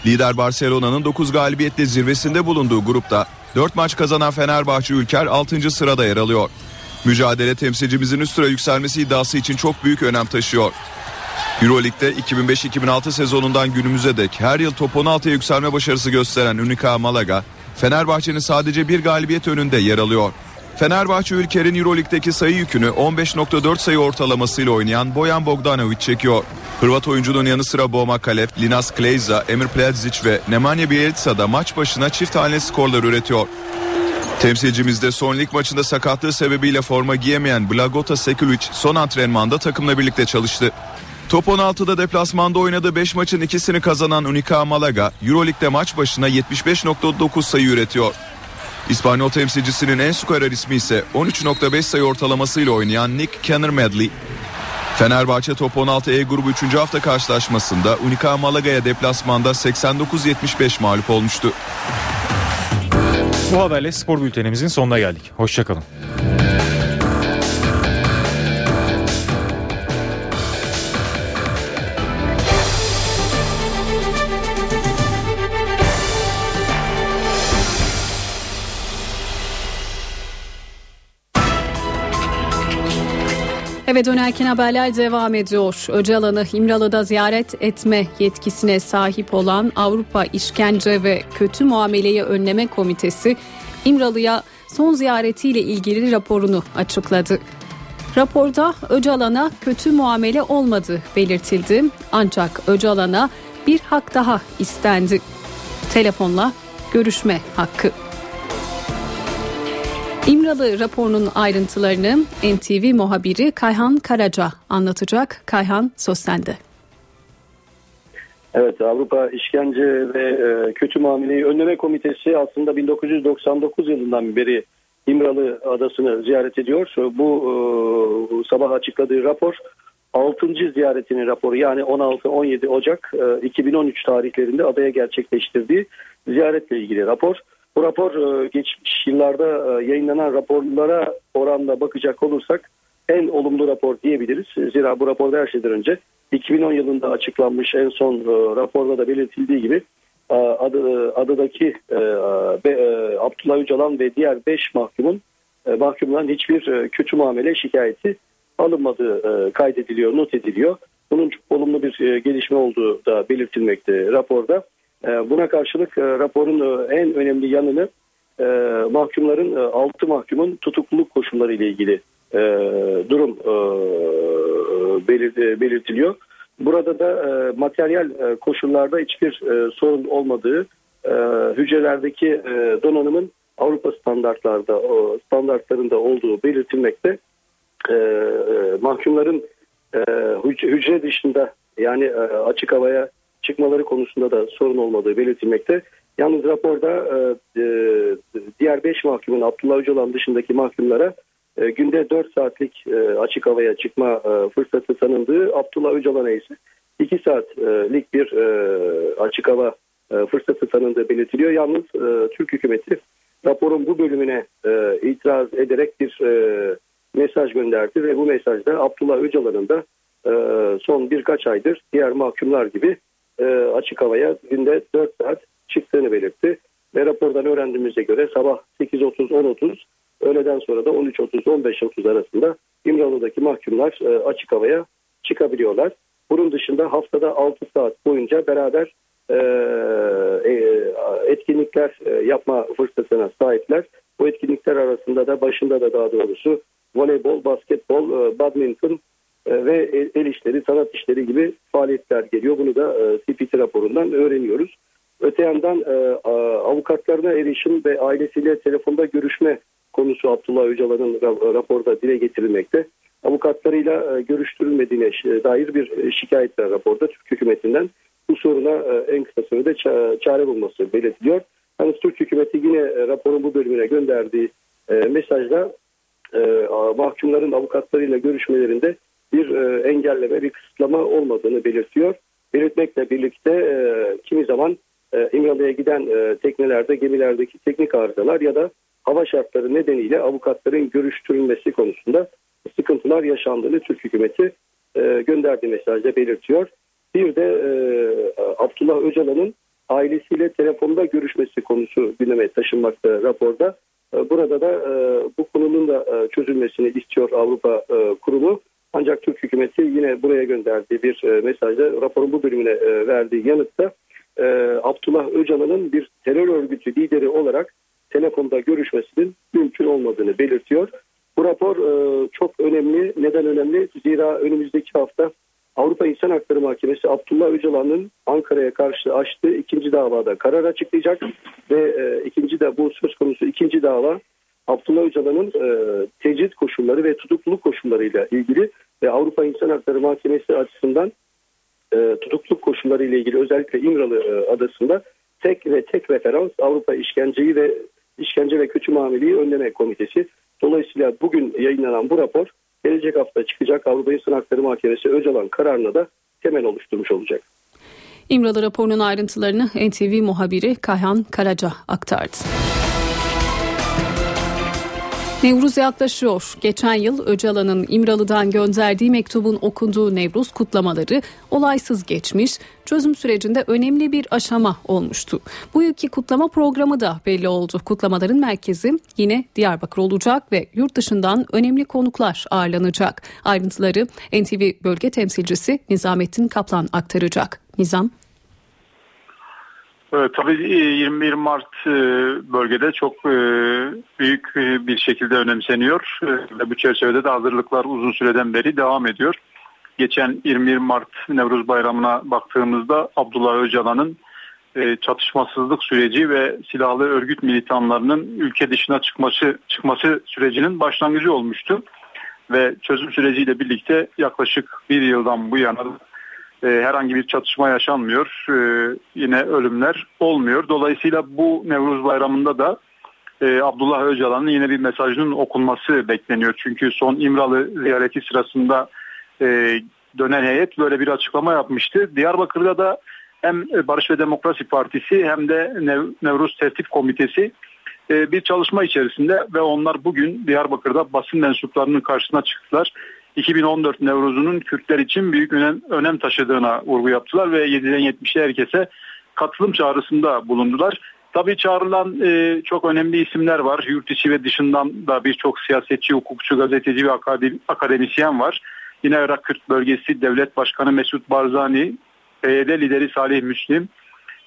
Lider Barcelona'nın 9 galibiyetle zirvesinde bulunduğu grupta 4 maç kazanan Fenerbahçe Ülker 6. sırada yer alıyor. Mücadele temsilcimizin üst sıra yükselmesi iddiası için çok büyük önem taşıyor. Euroleague'de 2005-2006 sezonundan günümüze dek her yıl top 16'ya yükselme başarısı gösteren Unica Malaga, Fenerbahçe'nin sadece bir galibiyet önünde yer alıyor. Fenerbahçe Ülker'in Euroleague'deki sayı yükünü 15.4 sayı ortalamasıyla oynayan Boyan Bogdanovic çekiyor. Hırvat oyuncunun yanı sıra Boma Kalep, Linas Kleyza, Emir Pledzic ve Nemanja Bjelica da maç başına çift tane skorlar üretiyor. Temsilcimizde son lig maçında sakatlığı sebebiyle forma giyemeyen Blagota Sekulic son antrenmanda takımla birlikte çalıştı. Top 16'da deplasmanda oynadığı 5 maçın ikisini kazanan Unica Malaga, Euroleague'de maç başına 75.9 sayı üretiyor. İspanyol temsilcisinin en skorer ismi ise 13.5 sayı ortalamasıyla oynayan Nick Kenner Medley. Fenerbahçe Top 16 E grubu 3. hafta karşılaşmasında Unica Malaga'ya deplasmanda 89-75 mağlup olmuştu. Bu haberle spor bültenimizin sonuna geldik. Hoşçakalın. Eve dönerken haberler devam ediyor. Öcalan'ı İmralı'da ziyaret etme yetkisine sahip olan Avrupa İşkence ve Kötü Muameleyi Önleme Komitesi İmralı'ya son ziyaretiyle ilgili raporunu açıkladı. Raporda Öcalan'a kötü muamele olmadığı belirtildi. Ancak Öcalan'a bir hak daha istendi. Telefonla görüşme hakkı. İmralı raporunun ayrıntılarını NTV muhabiri Kayhan Karaca anlatacak. Kayhan söz. Evet Avrupa İşkence ve e, Kötü Muameleyi Önleme Komitesi aslında 1999 yılından beri İmralı Adası'nı ziyaret ediyor. Bu e, sabah açıkladığı rapor 6. ziyaretinin raporu yani 16-17 Ocak e, 2013 tarihlerinde adaya gerçekleştirdiği ziyaretle ilgili rapor. Bu rapor e, geçmiş yıllarda e, yayınlanan raporlara oranla bakacak olursak en olumlu rapor diyebiliriz. Zira bu raporda her şeyden önce 2010 yılında açıklanmış en son e, raporda da belirtildiği gibi adı, adadaki Abdullah Öcalan ve diğer 5 mahkumun e, mahkumların hiçbir kötü muamele şikayeti alınmadığı kaydediliyor, not ediliyor. Bunun çok olumlu bir gelişme olduğu da belirtilmekte raporda. E, buna karşılık e, raporun e, en önemli yanını mahkumların, 6 mahkumun tutukluluk koşulları ile ilgili durum belir, belirtiliyor. Burada da materyal koşullarda hiçbir sorun olmadığı, hücrelerdeki donanımın Avrupa standartlarda standartlarında olduğu belirtilmekte. Mahkumların hücre dışında yani açık havaya çıkmaları konusunda da sorun olmadığı belirtilmekte. Yalnız raporda e, e, diğer 5 mahkumun Abdullah Öcalan dışındaki mahkumlara e, günde 4 saatlik e, açık havaya çıkma e, fırsatı tanındığı Abdullah Öcalan'a ise 2 saatlik bir e, açık hava e, fırsatı tanındığı belirtiliyor. Yalnız e, Türk hükümeti raporun bu bölümüne e, itiraz ederek bir e, mesaj gönderdi ve bu mesajda Abdullah Öcalan'ın da e, son birkaç aydır diğer mahkumlar gibi e, açık havaya günde 4 saat çıktığını belirtti. Ve rapordan öğrendiğimize göre sabah 8.30-10.30 öğleden sonra da 13.30-15.30 arasında İmralı'daki mahkumlar e, açık havaya çıkabiliyorlar. Bunun dışında haftada 6 saat boyunca beraber e, e, etkinlikler e, yapma fırsatına sahipler. Bu etkinlikler arasında da başında da daha doğrusu voleybol, basketbol, e, badminton ve el işleri, sanat işleri gibi faaliyetler geliyor. Bunu da e, CPT raporundan öğreniyoruz. Öte yandan e, avukatlarına erişim ve ailesiyle telefonda görüşme konusu Abdullah Öcalan'ın raporda dile getirilmekte. Avukatlarıyla görüştürülmediğine dair bir şikayet var raporda Türk hükümetinden. Bu soruna en kısa sürede çare bulması belirtiliyor. Yalnız Türk hükümeti yine raporun bu bölümüne gönderdiği mesajda mahkumların avukatlarıyla görüşmelerinde bir engelleme, bir kısıtlama olmadığını belirtiyor. Belirtmekle birlikte kimi zaman İmralı'ya giden teknelerde, gemilerdeki teknik arızalar ya da hava şartları nedeniyle avukatların görüştürülmesi konusunda sıkıntılar yaşandığını Türk hükümeti e, gönderdiği mesajda belirtiyor. Bir de e, Abdullah Öcalan'ın ailesiyle telefonda görüşmesi konusu gündeme taşınmakta raporda. E, burada da e, bu konunun da e, çözülmesini istiyor Avrupa e, Kurumu. Ancak Türk hükümeti yine buraya gönderdiği bir e, mesajda raporun bu bölümüne e, verdiği yanıtta e, Abdullah Öcalan'ın bir terör örgütü lideri olarak telefonda görüşmesinin mümkün olmadığını belirtiyor. Bu rapor çok önemli. Neden önemli? Zira önümüzdeki hafta Avrupa İnsan Hakları Mahkemesi Abdullah Öcalan'ın Ankara'ya karşı açtığı ikinci davada karar açıklayacak ve ikinci de bu söz konusu ikinci dava Abdullah Öcalan'ın e, tecrit koşulları ve tutukluluk koşullarıyla ilgili ve Avrupa İnsan Hakları Mahkemesi açısından e, tutukluluk koşulları ile ilgili özellikle İmralı e, adasında tek ve tek referans Avrupa İşkenceyi ve İşkence ve Kötü Muameleyi Önleme Komitesi. Dolayısıyla bugün yayınlanan bu rapor gelecek hafta çıkacak Avrupa İnsan Hakları Mahkemesi Öcalan kararına da temel oluşturmuş olacak. İmralı raporunun ayrıntılarını NTV muhabiri Kayhan Karaca aktardı. Nevruz yaklaşıyor. Geçen yıl Öcalan'ın İmralı'dan gönderdiği mektubun okunduğu Nevruz kutlamaları olaysız geçmiş, çözüm sürecinde önemli bir aşama olmuştu. Bu yılki kutlama programı da belli oldu. Kutlamaların merkezi yine Diyarbakır olacak ve yurt dışından önemli konuklar ağırlanacak. Ayrıntıları NTV bölge temsilcisi Nizamettin Kaplan aktaracak. Nizam Evet, tabii 21 e, Mart e, bölgede çok e, büyük bir şekilde önemseniyor ve bu çerçevede de hazırlıklar uzun süreden beri devam ediyor. Geçen 21 Mart Nevruz Bayramı'na baktığımızda Abdullah Öcalan'ın çatışmasızlık süreci ve silahlı örgüt militanlarının ülke dışına çıkması çıkması sürecinin başlangıcı olmuştu. Ve çözüm süreciyle birlikte yaklaşık bir yıldan bu yana e, herhangi bir çatışma yaşanmıyor. E, yine ölümler olmuyor. Dolayısıyla bu Nevruz Bayramı'nda da e, Abdullah Öcalan'ın yine bir mesajının okunması bekleniyor. Çünkü son İmralı ziyareti sırasında dönen heyet böyle bir açıklama yapmıştı. Diyarbakır'da da hem Barış ve Demokrasi Partisi hem de Nev- Nevruz Tertip Komitesi bir çalışma içerisinde ve onlar bugün Diyarbakır'da basın mensuplarının karşısına çıktılar. 2014 Nevruz'unun Kürtler için büyük önem, önem taşıdığına vurgu yaptılar ve 7'den 70'e herkese katılım çağrısında bulundular. Tabii çağrılan e, çok önemli isimler var. Yurt içi ve dışından da birçok siyasetçi, hukukçu, gazeteci ve akademi- akademisyen var. Yine Irak Kürt Bölgesi Devlet Başkanı Mesut Barzani, PYD lideri Salih Müslim,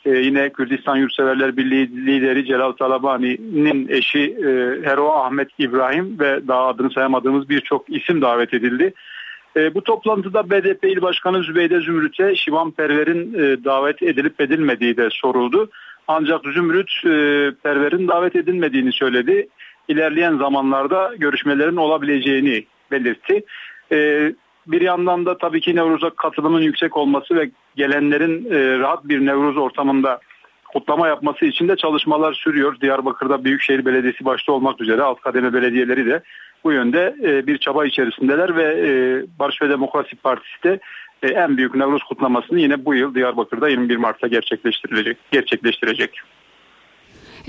e, yine Kürdistan Yurtseverler Birliği lideri Celal Talabani'nin eşi e, Hero Ahmet İbrahim ve daha adını sayamadığımız birçok isim davet edildi. E, bu toplantıda BDP İl Başkanı Zübeyde Zümrüt'e Şivan Perver'in e, davet edilip edilmediği de soruldu. Ancak Zümrüt e, Perver'in davet edilmediğini söyledi. İlerleyen zamanlarda görüşmelerin olabileceğini belirtti. E, bir yandan da tabii ki Nevruz'a katılımın yüksek olması ve gelenlerin e, rahat bir Nevruz ortamında kutlama yapması için de çalışmalar sürüyor. Diyarbakır'da Büyükşehir Belediyesi başta olmak üzere alt kademe belediyeleri de bu yönde e, bir çaba içerisindeler ve e, Barış ve Demokrasi Partisi de en büyük Nevruz kutlamasını yine bu yıl Diyarbakır'da 21 Mart'ta gerçekleştirilecek. gerçekleştirecek.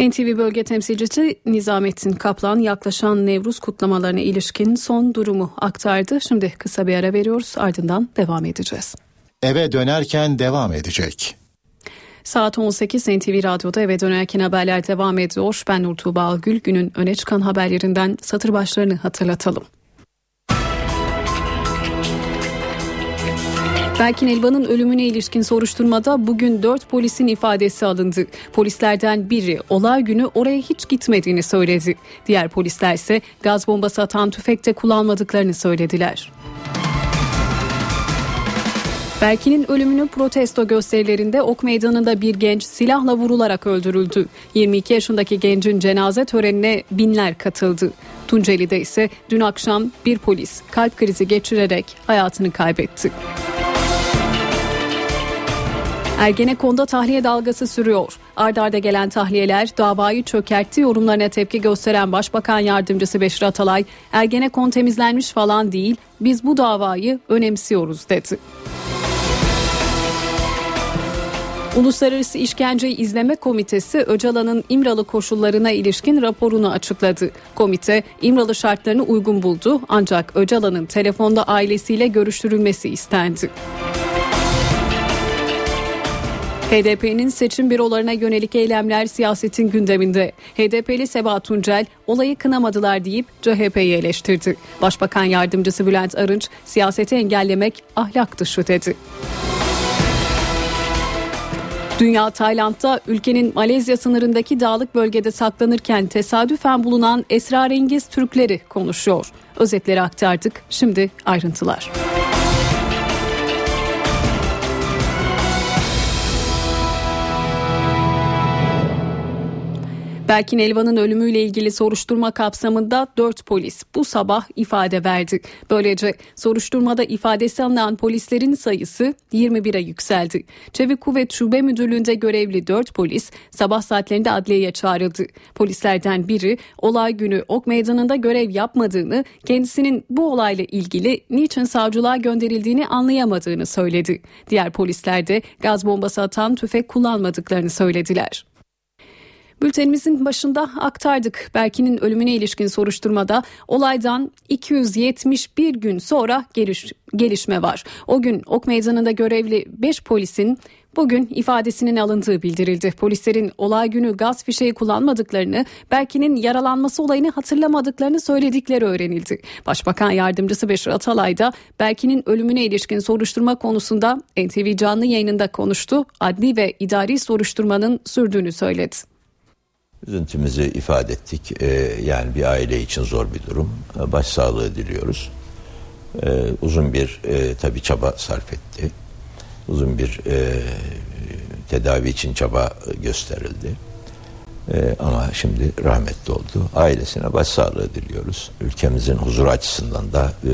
NTV bölge temsilcisi Nizamettin Kaplan yaklaşan Nevruz kutlamalarına ilişkin son durumu aktardı. Şimdi kısa bir ara veriyoruz ardından devam edeceğiz. Eve dönerken devam edecek. Saat 18 NTV Radyo'da eve dönerken haberler devam ediyor. Ben Nur Tuğba Gül günün öne çıkan haberlerinden satır başlarını hatırlatalım. Berkin Elvan'ın ölümüne ilişkin soruşturmada bugün 4 polisin ifadesi alındı. Polislerden biri olay günü oraya hiç gitmediğini söyledi. Diğer polisler ise gaz bombası atan tüfekte kullanmadıklarını söylediler. Berkin'in ölümünü protesto gösterilerinde Ok Meydanı'nda bir genç silahla vurularak öldürüldü. 22 yaşındaki gencin cenaze törenine binler katıldı. Tunceli'de ise dün akşam bir polis kalp krizi geçirerek hayatını kaybetti. Ergenekon'da tahliye dalgası sürüyor. Ardarda arda gelen tahliyeler davayı çökertti yorumlarına tepki gösteren Başbakan Yardımcısı Beşir Atalay, Ergenekon temizlenmiş falan değil, biz bu davayı önemsiyoruz dedi. Uluslararası İşkence İzleme Komitesi Öcalan'ın İmralı koşullarına ilişkin raporunu açıkladı. Komite İmralı şartlarını uygun buldu ancak Öcalan'ın telefonda ailesiyle görüştürülmesi istendi. HDP'nin seçim bürolarına yönelik eylemler siyasetin gündeminde. HDP'li Seba Tuncel olayı kınamadılar deyip CHP'yi eleştirdi. Başbakan Yardımcısı Bülent Arınç siyaseti engellemek ahlak dışı dedi. Dünya Tayland'da ülkenin Malezya sınırındaki dağlık bölgede saklanırken tesadüfen bulunan esrarengiz Türkleri konuşuyor. Özetleri aktardık. Şimdi ayrıntılar. Berkin Elvan'ın ölümüyle ilgili soruşturma kapsamında 4 polis bu sabah ifade verdi. Böylece soruşturmada ifadesi alınan polislerin sayısı 21'e yükseldi. Çevik Kuvvet Şube Müdürlüğü'nde görevli 4 polis sabah saatlerinde adliyeye çağrıldı. Polislerden biri olay günü Ok Meydanı'nda görev yapmadığını, kendisinin bu olayla ilgili niçin savcılığa gönderildiğini anlayamadığını söyledi. Diğer polisler de gaz bombası atan tüfek kullanmadıklarını söylediler. Bültenimizin başında aktardık. Berkin'in ölümüne ilişkin soruşturmada olaydan 271 gün sonra geliş, gelişme var. O gün Ok Meydanı'nda görevli 5 polisin Bugün ifadesinin alındığı bildirildi. Polislerin olay günü gaz fişeği kullanmadıklarını, Berkin'in yaralanması olayını hatırlamadıklarını söyledikleri öğrenildi. Başbakan Yardımcısı Beşir Atalay da Berkin'in ölümüne ilişkin soruşturma konusunda NTV canlı yayınında konuştu. Adli ve idari soruşturmanın sürdüğünü söyledi. Üzüntümüzü ifade ettik. Ee, yani bir aile için zor bir durum. Ee, başsağlığı diliyoruz. Ee, uzun bir e, tabii çaba sarf etti. Uzun bir e, tedavi için çaba gösterildi. Ama şimdi rahmetli oldu. Ailesine başsağlığı diliyoruz. Ülkemizin huzur açısından da e,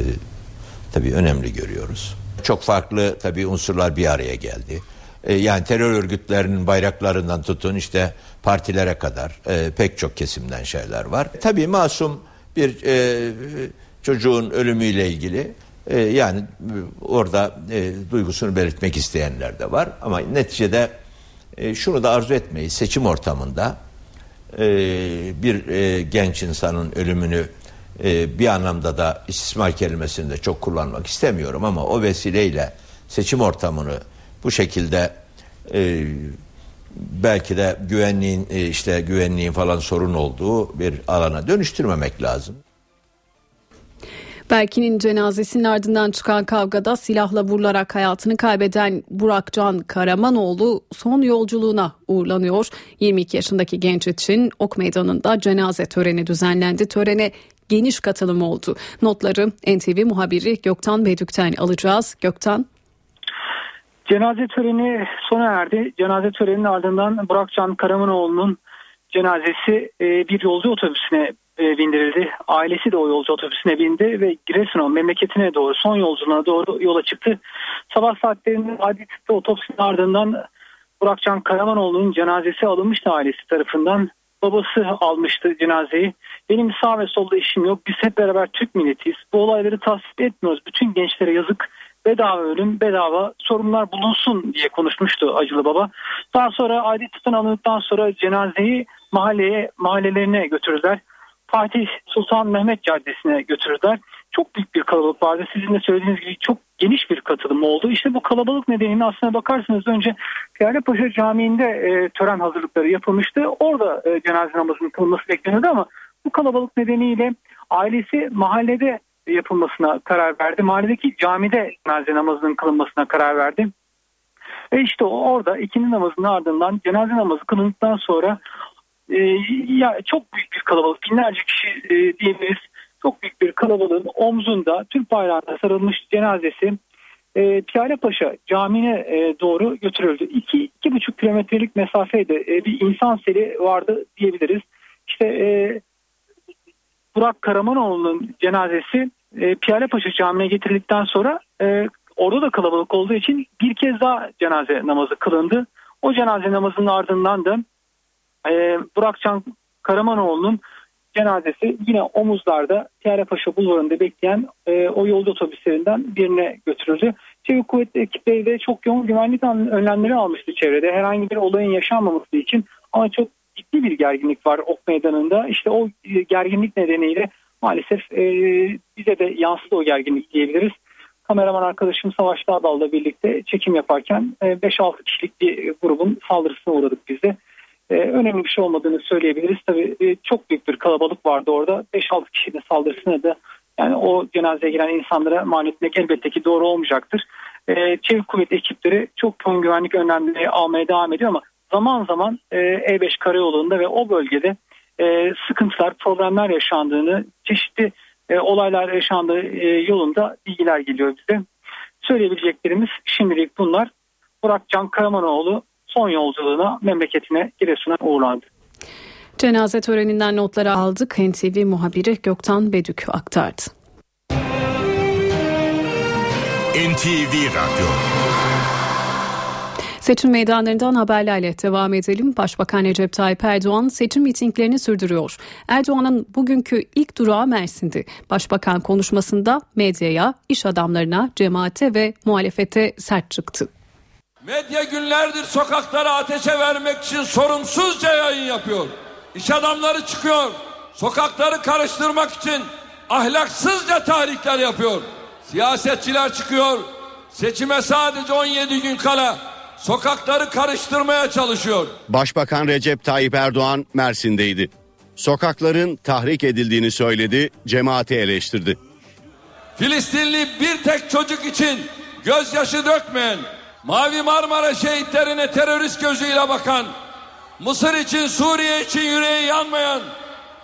tabii önemli görüyoruz. Çok farklı tabii unsurlar bir araya geldi. E, yani terör örgütlerinin bayraklarından tutun işte partilere kadar e, pek çok kesimden şeyler var. Tabii masum bir e, çocuğun ölümüyle ilgili E, yani e, orada e, duygusunu belirtmek isteyenler de var. Ama neticede e, şunu da arzu etmeyi seçim ortamında e, bir e, genç insanın ölümünü e, bir anlamda da istismar kelimesini de çok kullanmak istemiyorum ama o vesileyle seçim ortamını bu şekilde e, belki de güvenliğin e, işte güvenliğin falan sorun olduğu bir alana dönüştürmemek lazım. Berkin'in cenazesinin ardından çıkan kavgada silahla vurularak hayatını kaybeden Burakcan Karamanoğlu son yolculuğuna uğurlanıyor. 22 yaşındaki genç için Ok Meydanı'nda cenaze töreni düzenlendi. Törene geniş katılım oldu. Notları NTV muhabiri Göktan Bedük'ten alacağız. Göktan. Cenaze töreni sona erdi. Cenaze töreninin ardından Burakcan Karamanoğlu'nun cenazesi e, bir yolcu otobüsüne e, bindirildi. Ailesi de o yolcu otobüsüne bindi ve Giresun'a memleketine doğru son yolculuğuna doğru yola çıktı. Sabah saatlerinde adli tıpta otopsinin ardından Burakcan Karamanoğlu'nun cenazesi alınmıştı ailesi tarafından. Babası almıştı cenazeyi. Benim sağ ve solda işim yok. Biz hep beraber Türk milletiyiz. Bu olayları tasvip etmiyoruz. Bütün gençlere yazık bedava ölüm, bedava sorunlar bulunsun diye konuşmuştu acılı baba. Daha sonra tıptan alındıktan sonra cenazeyi mahalleye, mahallelerine götürdüler. Fatih Sultan Mehmet Caddesi'ne götürdüler. Çok büyük bir kalabalık vardı. Sizin de söylediğiniz gibi çok geniş bir katılım oldu. İşte bu kalabalık nedeniyle aslına bakarsanız önce Paşa Camii'nde e, tören hazırlıkları yapılmıştı. Orada e, cenaze namazının kılınması bekleniyordu ama bu kalabalık nedeniyle ailesi mahallede yapılmasına karar verdi. Mahalledeki camide cenaze namazının kılınmasına karar verdi. Ve işte orada ikindi namazının ardından cenaze namazı kılındıktan sonra e, ya çok büyük bir kalabalık binlerce kişi e, diyebiliriz çok büyük bir kalabalığın omzunda Türk bayrağına sarılmış cenazesi e, Piyale Paşa Camii'ne e, doğru götürüldü. İki, iki buçuk kilometrelik mesafede e, bir insan seli vardı diyebiliriz. İşte e, Burak Karamanoğlu'nun cenazesi e, Piyale Paşa Camii'ne getirildikten sonra e, orada da kalabalık olduğu için bir kez daha cenaze namazı kılındı. O cenaze namazının ardından da e, Burak Can Karamanoğlu'nun cenazesi yine omuzlarda Paşa Bulvarı'nda bekleyen e, o yolcu otobüslerinden birine götürüldü. Çevik kuvvetli ekipleri de çok yoğun güvenlik önlemleri almıştı çevrede. Herhangi bir olayın yaşanmaması için ama çok ciddi bir gerginlik var Ok Meydanı'nda. İşte o e, gerginlik nedeniyle maalesef e, bize de yansıdı o gerginlik diyebiliriz. Kameraman arkadaşım Savaş Dağdal'la birlikte çekim yaparken e, 5-6 kişilik bir grubun saldırısına uğradık biz de e, önemli bir şey olmadığını söyleyebiliriz. Tabii e, çok büyük bir kalabalık vardı orada. 5-6 kişinin saldırısına da yani o cenazeye giren insanlara mal etmek elbette ki doğru olmayacaktır. E, çevik kuvvet ekipleri çok yoğun güvenlik önlemleri almaya devam ediyor ama zaman zaman e, E5 karayolunda ve o bölgede e, sıkıntılar, problemler yaşandığını, çeşitli e, olaylar yaşandığı e, yolunda bilgiler geliyor bize. Söyleyebileceklerimiz şimdilik bunlar. Burak Can Karamanoğlu son yolculuğuna memleketine Giresun'a uğurlandı. Cenaze töreninden notları aldık. NTV muhabiri Göktan Bedük aktardı. NTV Radyo Seçim meydanlarından haberlerle devam edelim. Başbakan Recep Tayyip Erdoğan seçim mitinglerini sürdürüyor. Erdoğan'ın bugünkü ilk durağı Mersin'di. Başbakan konuşmasında medyaya, iş adamlarına, cemaate ve muhalefete sert çıktı. Medya günlerdir sokaklara ateşe vermek için sorumsuzca yayın yapıyor. İş adamları çıkıyor. Sokakları karıştırmak için ahlaksızca tahrikler yapıyor. Siyasetçiler çıkıyor. Seçime sadece 17 gün kala sokakları karıştırmaya çalışıyor. Başbakan Recep Tayyip Erdoğan Mersin'deydi. Sokakların tahrik edildiğini söyledi, cemaati eleştirdi. Filistinli bir tek çocuk için gözyaşı dökmeyen Mavi Marmara şehitlerine terörist gözüyle bakan, Mısır için Suriye için yüreği yanmayan,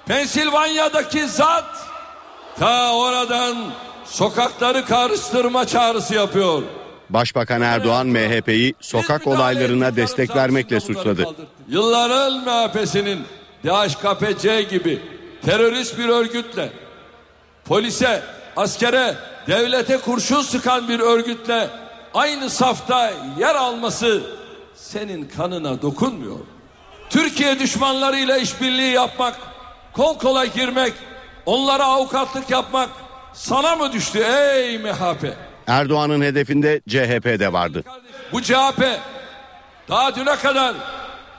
Pensilvanya'daki zat ta oradan sokakları karıştırma çağrısı yapıyor. Başbakan Erdoğan MHP'yi sokak olaylarına destek vermekle suçladı. Yılların MHP'sinin DHKPC gibi terörist bir örgütle polise, askere, devlete kurşun sıkan bir örgütle aynı safta yer alması senin kanına dokunmuyor. Türkiye düşmanlarıyla işbirliği yapmak, kol kola girmek, onlara avukatlık yapmak, sana mı düştü ey MHP? Erdoğan'ın hedefinde CHP de vardı. Bu CHP daha düne kadar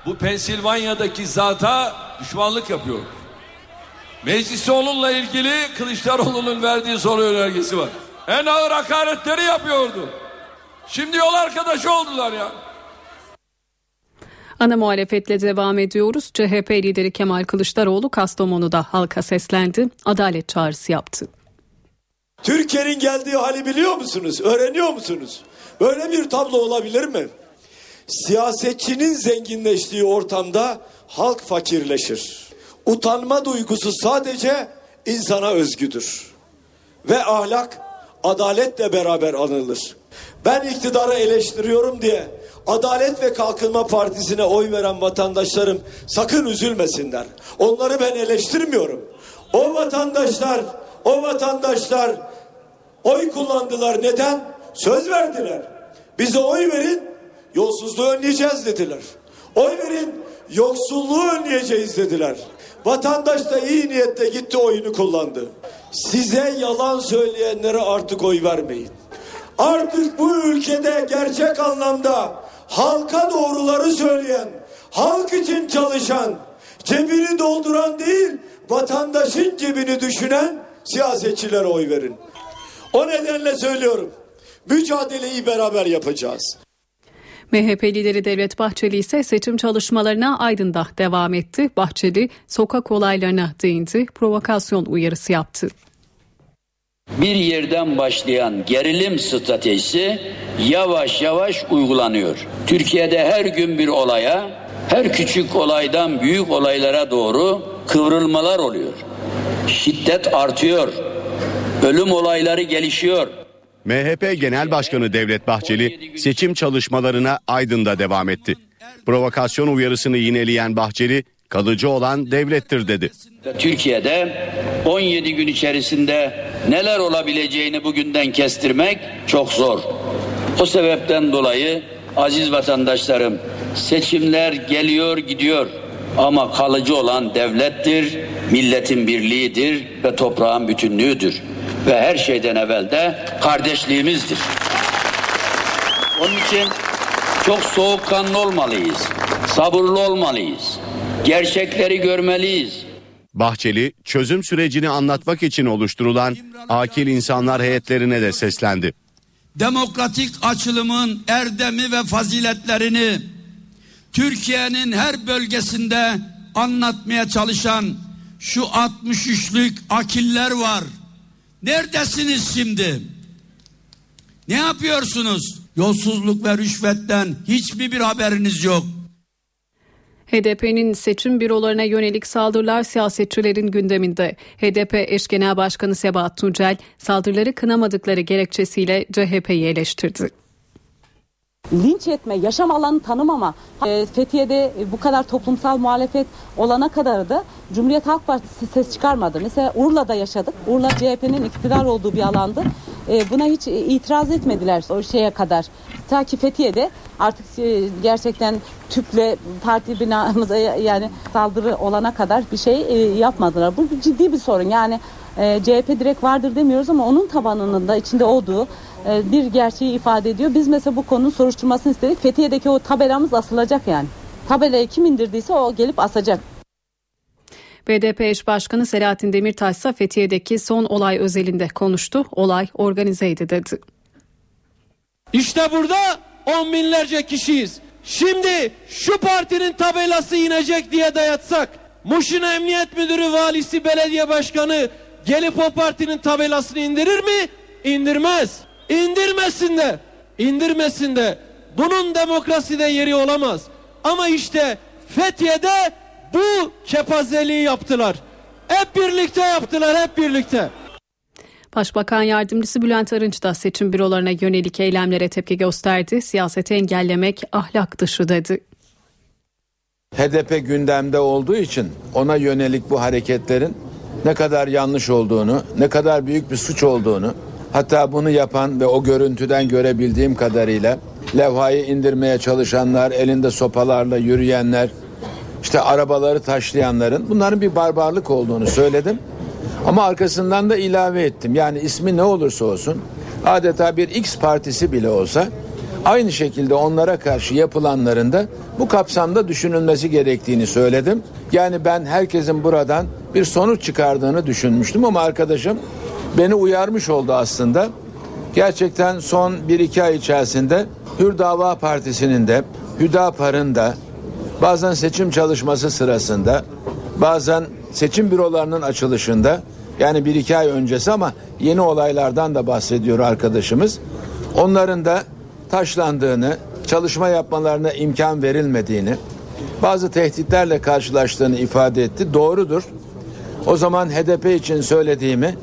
bu Pensilvanya'daki zata düşmanlık yapıyor. Mecliste onunla ilgili Kılıçdaroğlu'nun verdiği soru önergesi var. En ağır hakaretleri yapıyordu. Şimdi yol arkadaşı oldular ya. Ana muhalefetle devam ediyoruz. CHP lideri Kemal Kılıçdaroğlu Kastamonu'da halka seslendi. Adalet çağrısı yaptı. Türkiye'nin geldiği hali biliyor musunuz? Öğreniyor musunuz? Böyle bir tablo olabilir mi? Siyasetçinin zenginleştiği ortamda halk fakirleşir. Utanma duygusu sadece insana özgüdür. Ve ahlak adaletle beraber anılır. Ben iktidarı eleştiriyorum diye Adalet ve Kalkınma Partisi'ne oy veren vatandaşlarım sakın üzülmesinler. Onları ben eleştirmiyorum. O vatandaşlar, o vatandaşlar oy kullandılar. Neden? Söz verdiler. Bize oy verin, yolsuzluğu önleyeceğiz dediler. Oy verin, yoksulluğu önleyeceğiz dediler. Vatandaş da iyi niyetle gitti oyunu kullandı. Size yalan söyleyenlere artık oy vermeyin. Artık bu ülkede gerçek anlamda halka doğruları söyleyen, halk için çalışan, cebini dolduran değil, vatandaşın cebini düşünen siyasetçilere oy verin. O nedenle söylüyorum. Mücadeleyi beraber yapacağız. MHP lideri Devlet Bahçeli ise seçim çalışmalarına Aydın'da devam etti. Bahçeli sokak olaylarına değindi, provokasyon uyarısı yaptı. Bir yerden başlayan gerilim stratejisi yavaş yavaş uygulanıyor. Türkiye'de her gün bir olaya, her küçük olaydan büyük olaylara doğru kıvrılmalar oluyor. Şiddet artıyor. Ölüm olayları gelişiyor. MHP Genel Başkanı Devlet Bahçeli seçim çalışmalarına Aydın'da devam etti. Provokasyon uyarısını yineleyen Bahçeli kalıcı olan devlettir dedi. Türkiye'de 17 gün içerisinde neler olabileceğini bugünden kestirmek çok zor. O sebepten dolayı aziz vatandaşlarım seçimler geliyor gidiyor ama kalıcı olan devlettir, milletin birliğidir ve toprağın bütünlüğüdür ve her şeyden evvel de kardeşliğimizdir. Onun için çok soğukkanlı olmalıyız, sabırlı olmalıyız, gerçekleri görmeliyiz. Bahçeli çözüm sürecini anlatmak için oluşturulan akil insanlar heyetlerine de seslendi. Demokratik açılımın erdemi ve faziletlerini Türkiye'nin her bölgesinde anlatmaya çalışan şu 63'lük akiller var. Neredesiniz şimdi? Ne yapıyorsunuz? Yolsuzluk ve rüşvetten hiçbir bir haberiniz yok. HDP'nin seçim bürolarına yönelik saldırılar siyasetçilerin gündeminde. HDP eş genel başkanı Sebahat Tuncel saldırıları kınamadıkları gerekçesiyle CHP'yi eleştirdi linç etme, yaşam alanı tanımama, e, Fethiye'de bu kadar toplumsal muhalefet olana kadar da Cumhuriyet Halk Partisi ses çıkarmadı. Mesela Urla'da yaşadık. Urla CHP'nin iktidar olduğu bir alandı. E, buna hiç itiraz etmediler o şeye kadar. Ta ki Fethiye'de artık e, gerçekten tüple parti binamıza yani saldırı olana kadar bir şey yapmadılar. Bu ciddi bir sorun. Yani CHP direkt vardır demiyoruz ama onun tabanının da içinde olduğu e, bir gerçeği ifade ediyor. Biz mesela bu konunun soruşturmasını istedik. Fethiye'deki o tabelamız asılacak yani. Tabelayı kim indirdiyse o gelip asacak. BDP eş başkanı Selahattin Demirtaş ise Fethiye'deki son olay özelinde konuştu. Olay organizeydi dedi. İşte burada on binlerce kişiyiz. Şimdi şu partinin tabelası inecek diye dayatsak Muş'un emniyet müdürü, valisi, belediye başkanı gelip o partinin tabelasını indirir mi? İndirmez. İndirmesin de, indirmesin de. Bunun demokraside yeri olamaz. Ama işte Fethiye'de bu kepazeliği yaptılar. Hep birlikte yaptılar, hep birlikte. Başbakan Yardımcısı Bülent Arınç da seçim bürolarına yönelik eylemlere tepki gösterdi. Siyaseti engellemek ahlak dışı dedi. HDP gündemde olduğu için ona yönelik bu hareketlerin ne kadar yanlış olduğunu, ne kadar büyük bir suç olduğunu Hatta bunu yapan ve o görüntüden görebildiğim kadarıyla levhayı indirmeye çalışanlar, elinde sopalarla yürüyenler, işte arabaları taşlayanların bunların bir barbarlık olduğunu söyledim. Ama arkasından da ilave ettim. Yani ismi ne olursa olsun adeta bir X partisi bile olsa aynı şekilde onlara karşı yapılanların da bu kapsamda düşünülmesi gerektiğini söyledim. Yani ben herkesin buradan bir sonuç çıkardığını düşünmüştüm ama arkadaşım beni uyarmış oldu aslında. Gerçekten son 1-2 ay içerisinde Hür Dava Partisi'nin de Hüdapar'ın da bazen seçim çalışması sırasında bazen seçim bürolarının açılışında yani bir iki ay öncesi ama yeni olaylardan da bahsediyor arkadaşımız. Onların da taşlandığını, çalışma yapmalarına imkan verilmediğini, bazı tehditlerle karşılaştığını ifade etti. Doğrudur. O zaman HDP için söylediğimi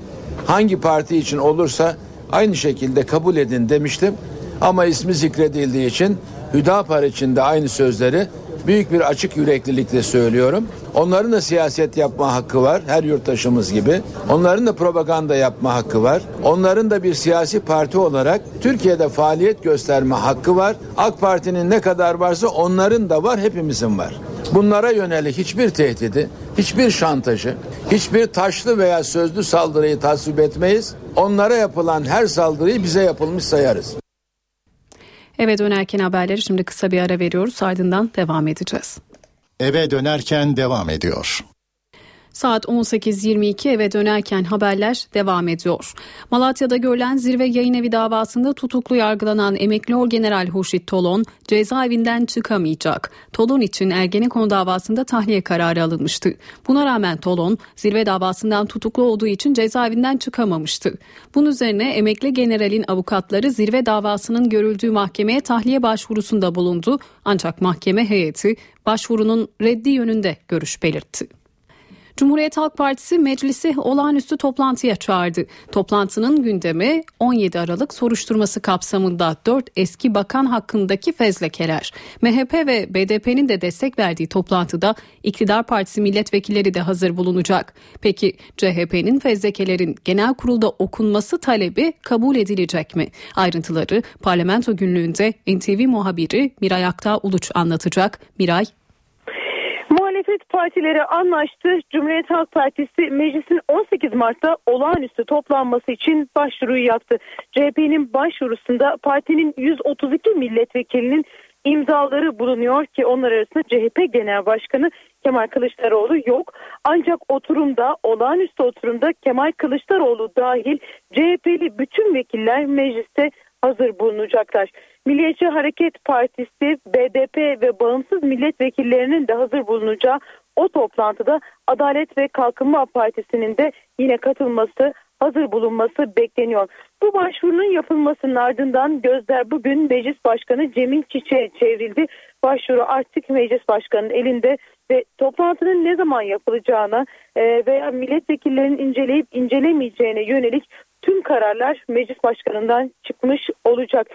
hangi parti için olursa aynı şekilde kabul edin demiştim. Ama ismi zikredildiği için Hüdapar için de aynı sözleri büyük bir açık yüreklilikle söylüyorum. Onların da siyaset yapma hakkı var her yurttaşımız gibi. Onların da propaganda yapma hakkı var. Onların da bir siyasi parti olarak Türkiye'de faaliyet gösterme hakkı var. AK Parti'nin ne kadar varsa onların da var, hepimizin var. Bunlara yönelik hiçbir tehdidi, hiçbir şantajı, hiçbir taşlı veya sözlü saldırıyı tasvip etmeyiz. Onlara yapılan her saldırıyı bize yapılmış sayarız. Eve dönerken haberleri şimdi kısa bir ara veriyoruz ardından devam edeceğiz. Eve dönerken devam ediyor. Saat 18.22 eve dönerken haberler devam ediyor. Malatya'da görülen zirve yayın evi davasında tutuklu yargılanan emekli orgeneral Hurşit Tolon cezaevinden çıkamayacak. Tolon için Ergenekon davasında tahliye kararı alınmıştı. Buna rağmen Tolon zirve davasından tutuklu olduğu için cezaevinden çıkamamıştı. Bunun üzerine emekli generalin avukatları zirve davasının görüldüğü mahkemeye tahliye başvurusunda bulundu. Ancak mahkeme heyeti başvurunun reddi yönünde görüş belirtti. Cumhuriyet Halk Partisi meclisi olağanüstü toplantıya çağırdı. Toplantının gündemi 17 Aralık soruşturması kapsamında 4 eski bakan hakkındaki fezlekeler. MHP ve BDP'nin de destek verdiği toplantıda iktidar partisi milletvekilleri de hazır bulunacak. Peki CHP'nin fezlekelerin genel kurulda okunması talebi kabul edilecek mi? Ayrıntıları parlamento günlüğünde NTV muhabiri Miray Aktağ Uluç anlatacak. Miray Muhalefet partileri anlaştı. Cumhuriyet Halk Partisi meclisin 18 Mart'ta olağanüstü toplanması için başvuruyu yaptı. CHP'nin başvurusunda partinin 132 milletvekilinin imzaları bulunuyor ki onlar arasında CHP Genel Başkanı Kemal Kılıçdaroğlu yok. Ancak oturumda olağanüstü oturumda Kemal Kılıçdaroğlu dahil CHP'li bütün vekiller mecliste hazır bulunacaklar. Milliyetçi Hareket Partisi, BDP ve bağımsız milletvekillerinin de hazır bulunacağı o toplantıda Adalet ve Kalkınma Partisi'nin de yine katılması hazır bulunması bekleniyor. Bu başvurunun yapılmasının ardından gözler bugün Meclis Başkanı Cemil Çiçek'e çevrildi. Başvuru artık Meclis Başkanı'nın elinde ve toplantının ne zaman yapılacağına e, veya milletvekillerinin inceleyip incelemeyeceğine yönelik tüm kararlar Meclis Başkanı'ndan çıkmış olacak.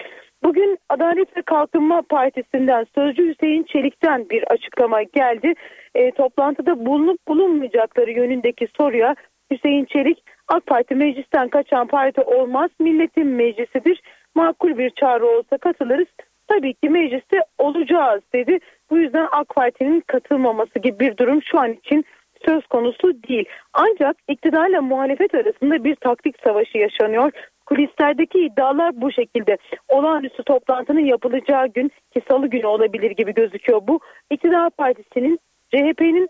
Bugün Adalet ve Kalkınma Partisi'nden Sözcü Hüseyin Çelik'ten bir açıklama geldi. E, toplantıda bulunup bulunmayacakları yönündeki soruya Hüseyin Çelik AK Parti meclisten kaçan parti olmaz milletin meclisidir. Makul bir çağrı olsa katılırız. Tabii ki mecliste olacağız dedi. Bu yüzden AK Parti'nin katılmaması gibi bir durum şu an için söz konusu değil. Ancak iktidarla muhalefet arasında bir taktik savaşı yaşanıyor. Kulislerdeki iddialar bu şekilde. Olağanüstü toplantının yapılacağı gün ki salı günü olabilir gibi gözüküyor bu. İktidar Partisi'nin CHP'nin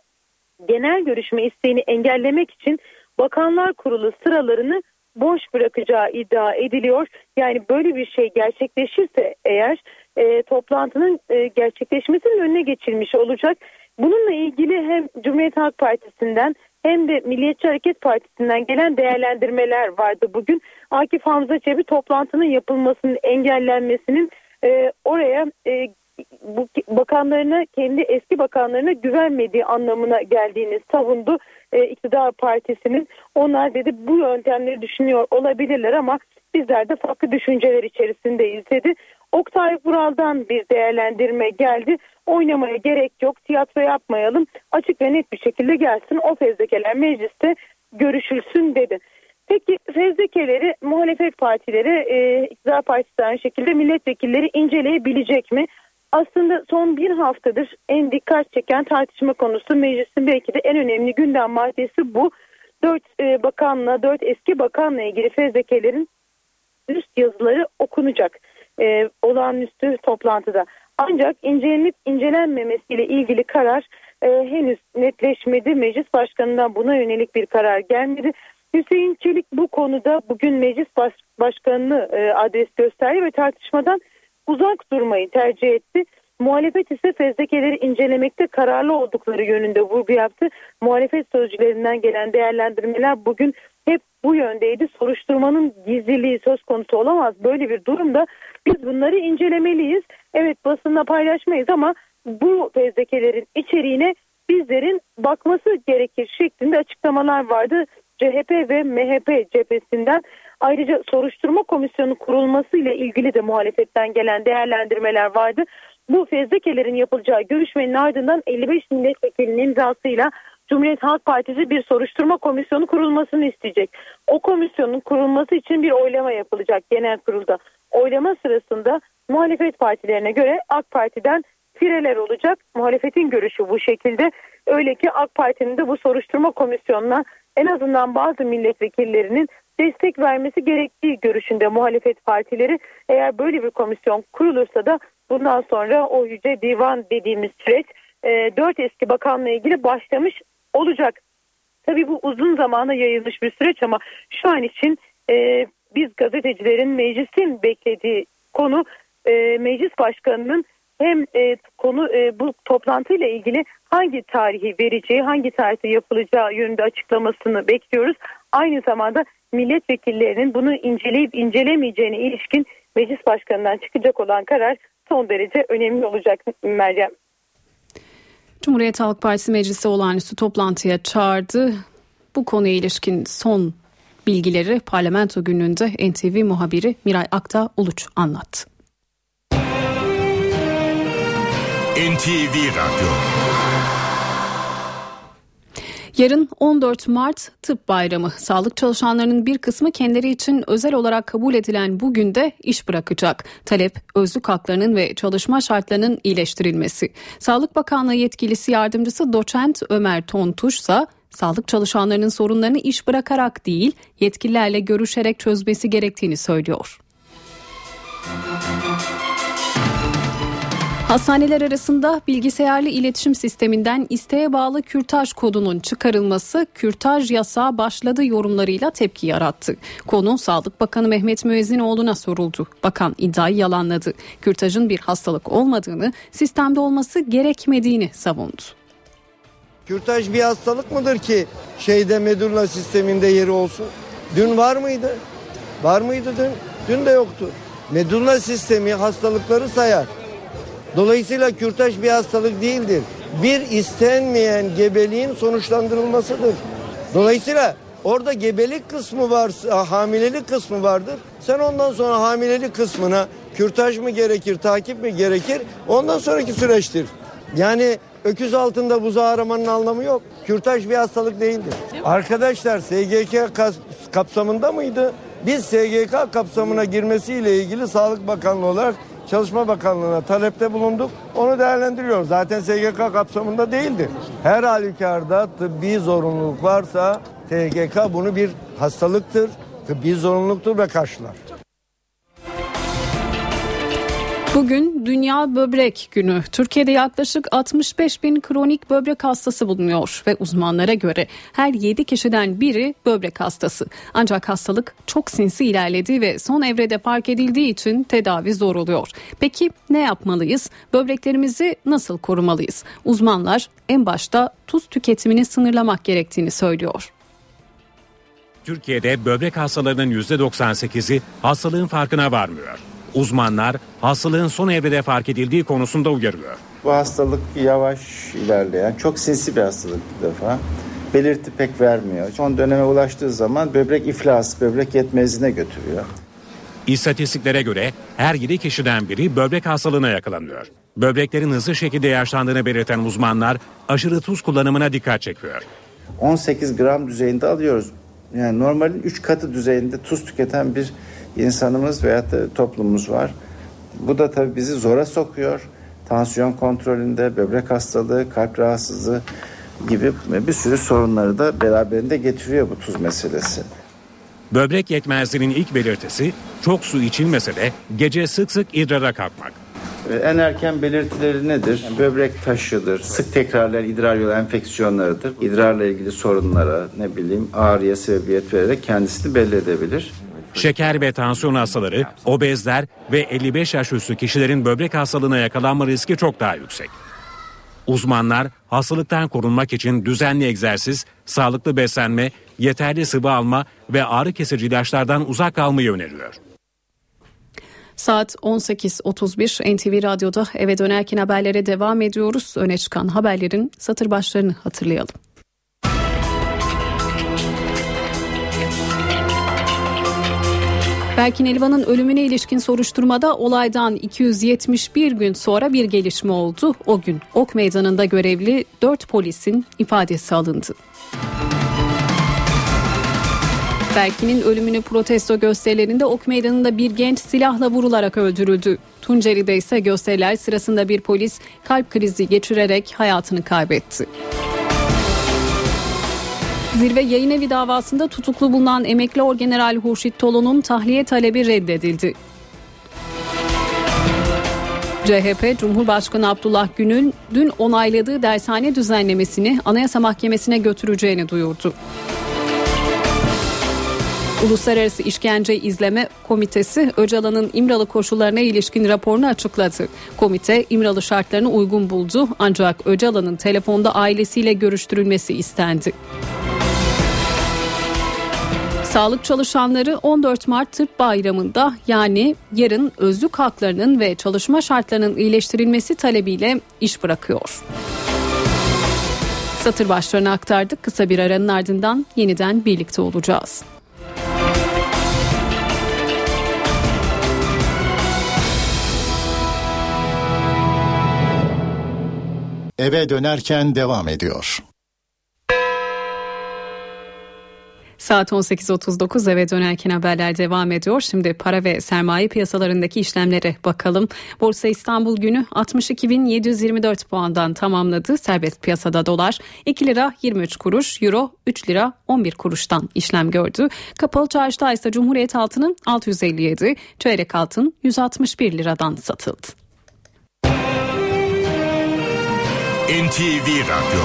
genel görüşme isteğini engellemek için Bakanlar Kurulu sıralarını boş bırakacağı iddia ediliyor. Yani böyle bir şey gerçekleşirse eğer e, toplantının e, gerçekleşmesinin önüne geçilmiş olacak. Bununla ilgili hem Cumhuriyet Halk Partisi'nden hem de Milliyetçi Hareket Partisi'nden gelen değerlendirmeler vardı bugün. Akif Hamza Çebi toplantının yapılmasının engellenmesinin e, oraya e, bu bakanlarına kendi eski bakanlarına güvenmediği anlamına geldiğini savundu e, iktidar partisinin. Onlar dedi bu yöntemleri düşünüyor olabilirler ama bizler de farklı düşünceler içerisindeyiz dedi. Oktay Vural'dan bir değerlendirme geldi. Oynamaya gerek yok, tiyatro yapmayalım, açık ve net bir şekilde gelsin o fezlekeler mecliste görüşülsün dedi. Peki fezlekeleri muhalefet partileri, e, iktidar partisi aynı şekilde milletvekilleri inceleyebilecek mi? Aslında son bir haftadır en dikkat çeken tartışma konusu meclisin belki de en önemli gündem maddesi bu. dört e, bakanla, dört eski bakanla ilgili fezlekelerin üst yazıları okunacak e, olağanüstü toplantıda. Ancak incelenip incelenmemesiyle ilgili karar e, henüz netleşmedi. Meclis Başkanı'ndan buna yönelik bir karar gelmedi. Hüseyin Çelik bu konuda bugün Meclis Baş Başkanı'nı e, adres gösterdi ve tartışmadan uzak durmayı tercih etti. Muhalefet ise fezlekeleri incelemekte kararlı oldukları yönünde vurgu yaptı. Muhalefet sözcülerinden gelen değerlendirmeler bugün bu yöndeydi. Soruşturmanın gizliliği söz konusu olamaz. Böyle bir durumda biz bunları incelemeliyiz. Evet basında paylaşmayız ama bu fezlekelerin içeriğine bizlerin bakması gerekir şeklinde açıklamalar vardı. CHP ve MHP cephesinden ayrıca soruşturma komisyonu kurulması ile ilgili de muhalefetten gelen değerlendirmeler vardı. Bu fezlekelerin yapılacağı görüşmenin ardından 55 milletvekilinin imzasıyla Cumhuriyet Halk Partisi bir soruşturma komisyonu kurulmasını isteyecek. O komisyonun kurulması için bir oylama yapılacak genel kurulda. Oylama sırasında muhalefet partilerine göre AK Parti'den fireler olacak. Muhalefetin görüşü bu şekilde. Öyle ki AK Parti'nin de bu soruşturma komisyonuna en azından bazı milletvekillerinin destek vermesi gerektiği görüşünde muhalefet partileri. Eğer böyle bir komisyon kurulursa da bundan sonra o yüce divan dediğimiz süreç e, dört eski bakanla ilgili başlamış olacak. Tabii bu uzun zamana yayılmış bir süreç ama şu an için e, biz gazetecilerin meclisin beklediği konu e, meclis başkanının hem e, konu e, bu toplantıyla ilgili hangi tarihi vereceği, hangi tarihte yapılacağı yönünde açıklamasını bekliyoruz. Aynı zamanda milletvekillerinin bunu inceleyip incelemeyeceğine ilişkin meclis başkanından çıkacak olan karar son derece önemli olacak Meryem. Cumhuriyet Halk Partisi Meclisi olağanüstü toplantıya çağırdı. Bu konuya ilişkin son bilgileri parlamento gününde NTV muhabiri Miray Akta Uluç anlattı. NTV Radyo Yarın 14 Mart Tıp Bayramı. Sağlık çalışanlarının bir kısmı kendileri için özel olarak kabul edilen bu günde iş bırakacak. Talep özlük haklarının ve çalışma şartlarının iyileştirilmesi. Sağlık Bakanlığı yetkilisi yardımcısı doçent Ömer Tontuş ise sağlık çalışanlarının sorunlarını iş bırakarak değil yetkililerle görüşerek çözmesi gerektiğini söylüyor. Hastaneler arasında bilgisayarlı iletişim sisteminden isteğe bağlı kürtaj kodunun çıkarılması kürtaj yasağı başladı yorumlarıyla tepki yarattı. Konu Sağlık Bakanı Mehmet Müezzinoğlu'na soruldu. Bakan iddiayı yalanladı. Kürtajın bir hastalık olmadığını, sistemde olması gerekmediğini savundu. Kürtaj bir hastalık mıdır ki şeyde medulla sisteminde yeri olsun? Dün var mıydı? Var mıydı dün? Dün de yoktu. Medulla sistemi hastalıkları sayar. Dolayısıyla kürtaj bir hastalık değildir. Bir istenmeyen gebeliğin sonuçlandırılmasıdır. Dolayısıyla orada gebelik kısmı var, hamilelik kısmı vardır. Sen ondan sonra hamilelik kısmına kürtaj mı gerekir, takip mi gerekir? Ondan sonraki süreçtir. Yani öküz altında buzağı aramanın anlamı yok. Kürtaj bir hastalık değildir. Arkadaşlar SGK kapsamında mıydı? Biz SGK kapsamına girmesiyle ilgili Sağlık Bakanlığı olarak Çalışma Bakanlığı'na talepte bulunduk. Onu değerlendiriyoruz. Zaten SGK kapsamında değildi. Her halükarda tıbbi zorunluluk varsa SGK bunu bir hastalıktır, tıbbi zorunluluktur ve karşılar. Bugün Dünya Böbrek Günü. Türkiye'de yaklaşık 65 bin kronik böbrek hastası bulunuyor ve uzmanlara göre her 7 kişiden biri böbrek hastası. Ancak hastalık çok sinsi ilerledi ve son evrede fark edildiği için tedavi zor oluyor. Peki ne yapmalıyız? Böbreklerimizi nasıl korumalıyız? Uzmanlar en başta tuz tüketimini sınırlamak gerektiğini söylüyor. Türkiye'de böbrek hastalarının %98'i hastalığın farkına varmıyor. Uzmanlar hastalığın son evrede fark edildiği konusunda uyarıyor. Bu hastalık yavaş ilerleyen, çok sinsi bir hastalık bir defa. Belirti pek vermiyor. Son döneme ulaştığı zaman böbrek iflas, böbrek yetmezliğine götürüyor. İstatistiklere göre her 7 kişiden biri böbrek hastalığına yakalanıyor. Böbreklerin hızlı şekilde yaşlandığını belirten uzmanlar aşırı tuz kullanımına dikkat çekiyor. 18 gram düzeyinde alıyoruz. Yani normalin 3 katı düzeyinde tuz tüketen bir insanımız veya da toplumumuz var. Bu da tabii bizi zora sokuyor. Tansiyon kontrolünde, böbrek hastalığı, kalp rahatsızlığı gibi bir sürü sorunları da beraberinde getiriyor bu tuz meselesi. Böbrek yetmezliğinin ilk belirtisi çok su içilmese de gece sık sık idrara kalkmak. En erken belirtileri nedir? Böbrek taşıdır, sık tekrarlayan idrar yolu enfeksiyonlarıdır. İdrarla ilgili sorunlara, ne bileyim ağrıya sebebiyet vererek kendisini belli edebilir. Şeker ve tansiyon hastaları, obezler ve 55 yaş üstü kişilerin böbrek hastalığına yakalanma riski çok daha yüksek. Uzmanlar hastalıktan korunmak için düzenli egzersiz, sağlıklı beslenme, yeterli sıvı alma ve ağrı kesici ilaçlardan uzak kalmayı öneriyor. Saat 18.31 NTV Radyo'da eve dönerken haberlere devam ediyoruz. Öne çıkan haberlerin satır başlarını hatırlayalım. Berkin Elvan'ın ölümüne ilişkin soruşturmada olaydan 271 gün sonra bir gelişme oldu. O gün Ok Meydanı'nda görevli 4 polisin ifadesi alındı. Berkin'in ölümünü protesto gösterilerinde Ok Meydanı'nda bir genç silahla vurularak öldürüldü. Tunceli'de ise gösteriler sırasında bir polis kalp krizi geçirerek hayatını kaybetti. Zirve yayın evi davasında tutuklu bulunan emekli orgeneral Hurşit Tolun'un tahliye talebi reddedildi. CHP Cumhurbaşkanı Abdullah Gül'ün dün onayladığı dershane düzenlemesini Anayasa Mahkemesi'ne götüreceğini duyurdu. Uluslararası İşkence İzleme Komitesi Öcalan'ın İmralı koşullarına ilişkin raporunu açıkladı. Komite İmralı şartlarını uygun buldu ancak Öcalan'ın telefonda ailesiyle görüştürülmesi istendi. Sağlık çalışanları 14 Mart Tıp Bayramı'nda yani yarın özlük haklarının ve çalışma şartlarının iyileştirilmesi talebiyle iş bırakıyor. Satır başlarını aktardık. Kısa bir aranın ardından yeniden birlikte olacağız. Eve dönerken devam ediyor. Saat 18.39 eve dönerken haberler devam ediyor. Şimdi para ve sermaye piyasalarındaki işlemlere bakalım. Borsa İstanbul günü 62.724 puandan tamamladı. Serbest piyasada dolar 2 lira 23 kuruş, euro 3 lira 11 kuruştan işlem gördü. Kapalı çarşıda ise Cumhuriyet altının 657, çeyrek altın 161 liradan satıldı. NTV Radyo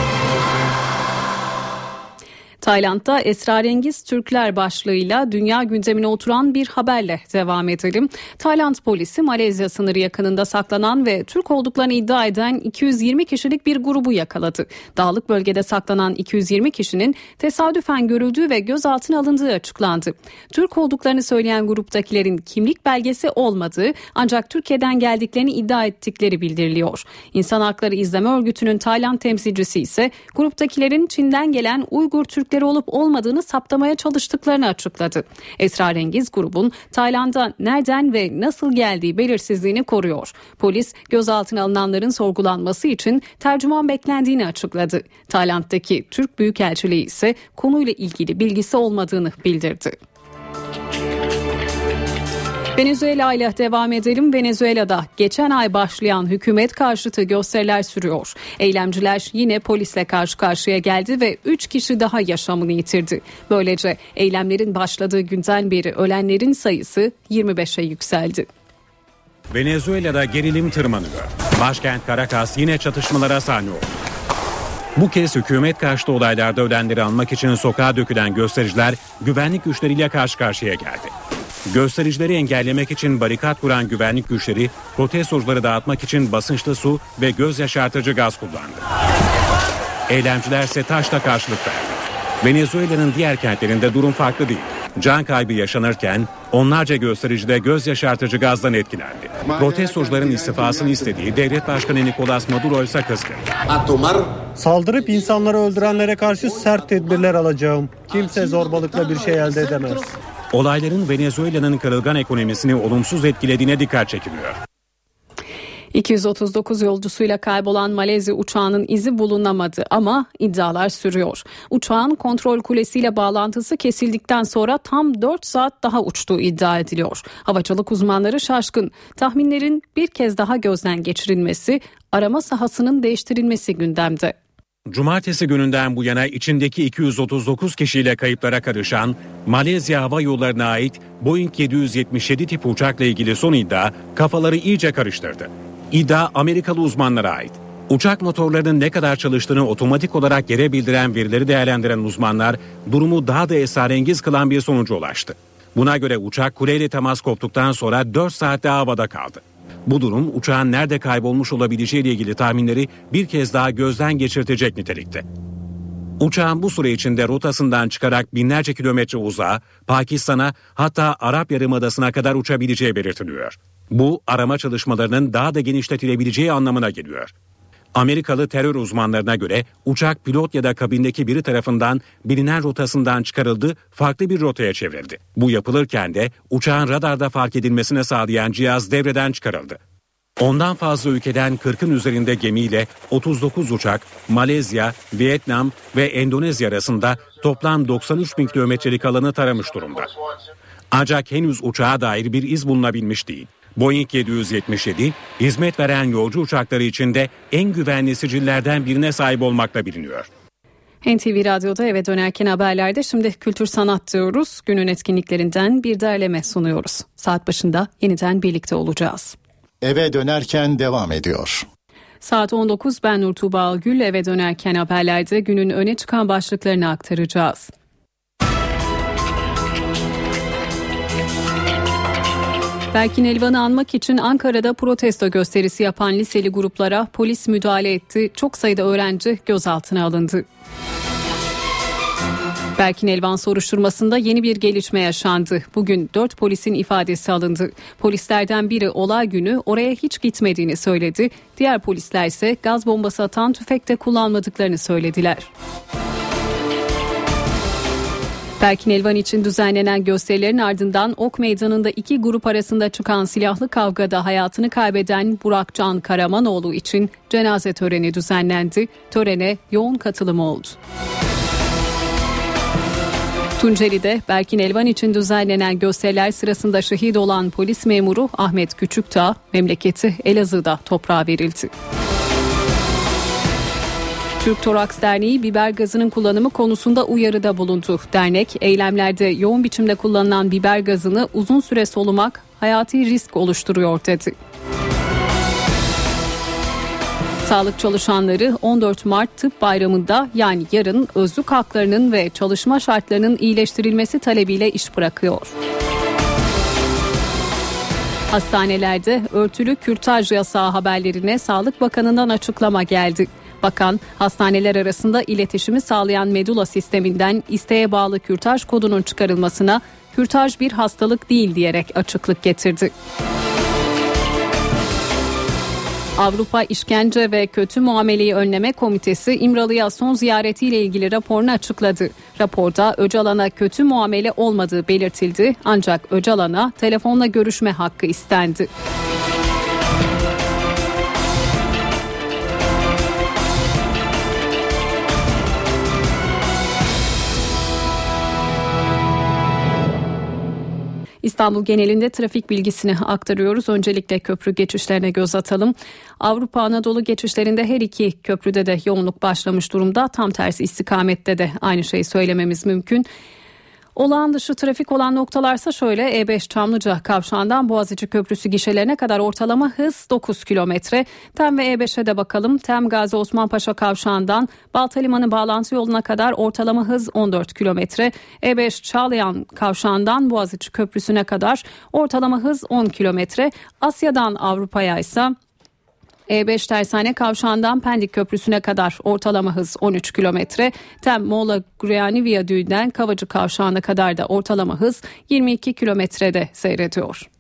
Tayland'da esrarengiz Türkler başlığıyla dünya gündemine oturan bir haberle devam edelim. Tayland polisi Malezya sınırı yakınında saklanan ve Türk olduklarını iddia eden 220 kişilik bir grubu yakaladı. Dağlık bölgede saklanan 220 kişinin tesadüfen görüldüğü ve gözaltına alındığı açıklandı. Türk olduklarını söyleyen gruptakilerin kimlik belgesi olmadığı ancak Türkiye'den geldiklerini iddia ettikleri bildiriliyor. İnsan Hakları İzleme Örgütü'nün Tayland temsilcisi ise gruptakilerin Çin'den gelen Uygur Türk Türkleri olup olmadığını saptamaya çalıştıklarını açıkladı. Esrarengiz grubun Tayland'a nereden ve nasıl geldiği belirsizliğini koruyor. Polis gözaltına alınanların sorgulanması için tercüman beklendiğini açıkladı. Tayland'daki Türk Büyükelçiliği ise konuyla ilgili bilgisi olmadığını bildirdi. Venezuela ile devam edelim. Venezuela'da geçen ay başlayan hükümet karşıtı gösteriler sürüyor. Eylemciler yine polisle karşı karşıya geldi ve 3 kişi daha yaşamını yitirdi. Böylece eylemlerin başladığı günden beri ölenlerin sayısı 25'e yükseldi. Venezuela'da gerilim tırmanıyor. Başkent Caracas yine çatışmalara sahne oldu. Bu kez hükümet karşıtı olaylarda ölenleri almak için sokağa dökülen göstericiler güvenlik güçleriyle karşı karşıya geldi. Göstericileri engellemek için barikat kuran güvenlik güçleri protestocuları dağıtmak için basınçlı su ve göz yaşartıcı gaz kullandı. Eylemciler ise taşla karşılık verdi. Venezuela'nın diğer kentlerinde durum farklı değil. Can kaybı yaşanırken onlarca gösterici de göz yaşartıcı gazdan etkilendi. Protestocuların istifasını istediği devlet başkanı Nicolas Maduro ise kızgın. Saldırıp insanları öldürenlere karşı sert tedbirler alacağım. Kimse zorbalıkla bir şey elde edemez. Olayların Venezuela'nın kırılgan ekonomisini olumsuz etkilediğine dikkat çekiliyor. 239 yolcusuyla kaybolan Malezya uçağının izi bulunamadı ama iddialar sürüyor. Uçağın kontrol kulesiyle bağlantısı kesildikten sonra tam 4 saat daha uçtuğu iddia ediliyor. Havacılık uzmanları şaşkın. Tahminlerin bir kez daha gözden geçirilmesi, arama sahasının değiştirilmesi gündemde. Cumartesi gününden bu yana içindeki 239 kişiyle kayıplara karışan Malezya Hava Yolları'na ait Boeing 777 tip uçakla ilgili son iddia kafaları iyice karıştırdı. İddia Amerikalı uzmanlara ait. Uçak motorlarının ne kadar çalıştığını otomatik olarak yere bildiren verileri değerlendiren uzmanlar durumu daha da esrarengiz kılan bir sonuca ulaştı. Buna göre uçak kuleyle temas koptuktan sonra 4 saatte havada kaldı. Bu durum uçağın nerede kaybolmuş olabileceği ile ilgili tahminleri bir kez daha gözden geçirtecek nitelikte. Uçağın bu süre içinde rotasından çıkarak binlerce kilometre uzağa, Pakistan'a hatta Arap Yarımadası'na kadar uçabileceği belirtiliyor. Bu arama çalışmalarının daha da genişletilebileceği anlamına geliyor. Amerikalı terör uzmanlarına göre uçak pilot ya da kabindeki biri tarafından bilinen rotasından çıkarıldı, farklı bir rotaya çevrildi. Bu yapılırken de uçağın radarda fark edilmesine sağlayan cihaz devreden çıkarıldı. Ondan fazla ülkeden 40'ın üzerinde gemiyle 39 uçak Malezya, Vietnam ve Endonezya arasında toplam 93 bin kilometrelik alanı taramış durumda. Ancak henüz uçağa dair bir iz bulunabilmiş değil. Boeing 777 hizmet veren yolcu uçakları içinde en güvenli sicillerden birine sahip olmakla biliniyor. NTV Radyo'da eve dönerken haberlerde şimdi kültür sanat diyoruz. Günün etkinliklerinden bir derleme sunuyoruz. Saat başında yeniden birlikte olacağız. Eve dönerken devam ediyor. Saat 19 ben Nur Tuğba Gül eve dönerken haberlerde günün öne çıkan başlıklarını aktaracağız. Berkin Elvan'ı anmak için Ankara'da protesto gösterisi yapan liseli gruplara polis müdahale etti. Çok sayıda öğrenci gözaltına alındı. Berkin Elvan soruşturmasında yeni bir gelişme yaşandı. Bugün dört polisin ifadesi alındı. Polislerden biri olay günü oraya hiç gitmediğini söyledi. Diğer polisler ise gaz bombası atan tüfekte kullanmadıklarını söylediler. Berkin Elvan için düzenlenen gösterilerin ardından Ok Meydanı'nda iki grup arasında çıkan silahlı kavgada hayatını kaybeden Burak Can Karamanoğlu için cenaze töreni düzenlendi. Törene yoğun katılım oldu. Tunceli'de Berkin Elvan için düzenlenen gösteriler sırasında şehit olan polis memuru Ahmet Küçüktağ memleketi Elazığ'da toprağa verildi. Türk Toraks Derneği biber gazının kullanımı konusunda uyarıda bulundu. Dernek eylemlerde yoğun biçimde kullanılan biber gazını uzun süre solumak hayati risk oluşturuyor dedi. Sağlık çalışanları 14 Mart Tıp Bayramı'nda yani yarın özlük haklarının ve çalışma şartlarının iyileştirilmesi talebiyle iş bırakıyor. Hastanelerde örtülü kürtaj yasağı haberlerine Sağlık Bakanı'ndan açıklama geldi. Bakan hastaneler arasında iletişimi sağlayan medula sisteminden isteğe bağlı kürtaj kodunun çıkarılmasına kürtaj bir hastalık değil diyerek açıklık getirdi. Avrupa İşkence ve Kötü Muameleyi Önleme Komitesi İmralı'ya son ziyaretiyle ilgili raporunu açıkladı. Raporda Öcalan'a kötü muamele olmadığı belirtildi ancak Öcalan'a telefonla görüşme hakkı istendi. İstanbul genelinde trafik bilgisini aktarıyoruz. Öncelikle köprü geçişlerine göz atalım. Avrupa Anadolu geçişlerinde her iki köprüde de yoğunluk başlamış durumda. Tam tersi istikamette de aynı şeyi söylememiz mümkün. Olağan dışı trafik olan noktalarsa şöyle E5 Çamlıca kavşağından Boğaziçi Köprüsü gişelerine kadar ortalama hız 9 kilometre. Tem ve E5'e de bakalım. Tem Gazi Osman Paşa kavşağından Baltalimanı bağlantı yoluna kadar ortalama hız 14 kilometre. E5 Çağlayan kavşağından Boğaziçi Köprüsü'ne kadar ortalama hız 10 kilometre. Asya'dan Avrupa'ya ise e5 Tersane Kavşağı'ndan Pendik Köprüsü'ne kadar ortalama hız 13 kilometre. Tem Mola Guriani Viyadüğü'nden Kavacı Kavşağı'na kadar da ortalama hız 22 kilometrede seyrediyor.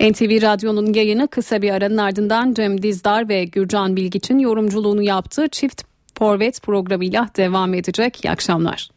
NTV Radyo'nun yayını kısa bir aranın ardından Cem Dizdar ve Gürcan Bilgiç'in yorumculuğunu yaptığı Çift Forvet programıyla devam edecek. İyi akşamlar.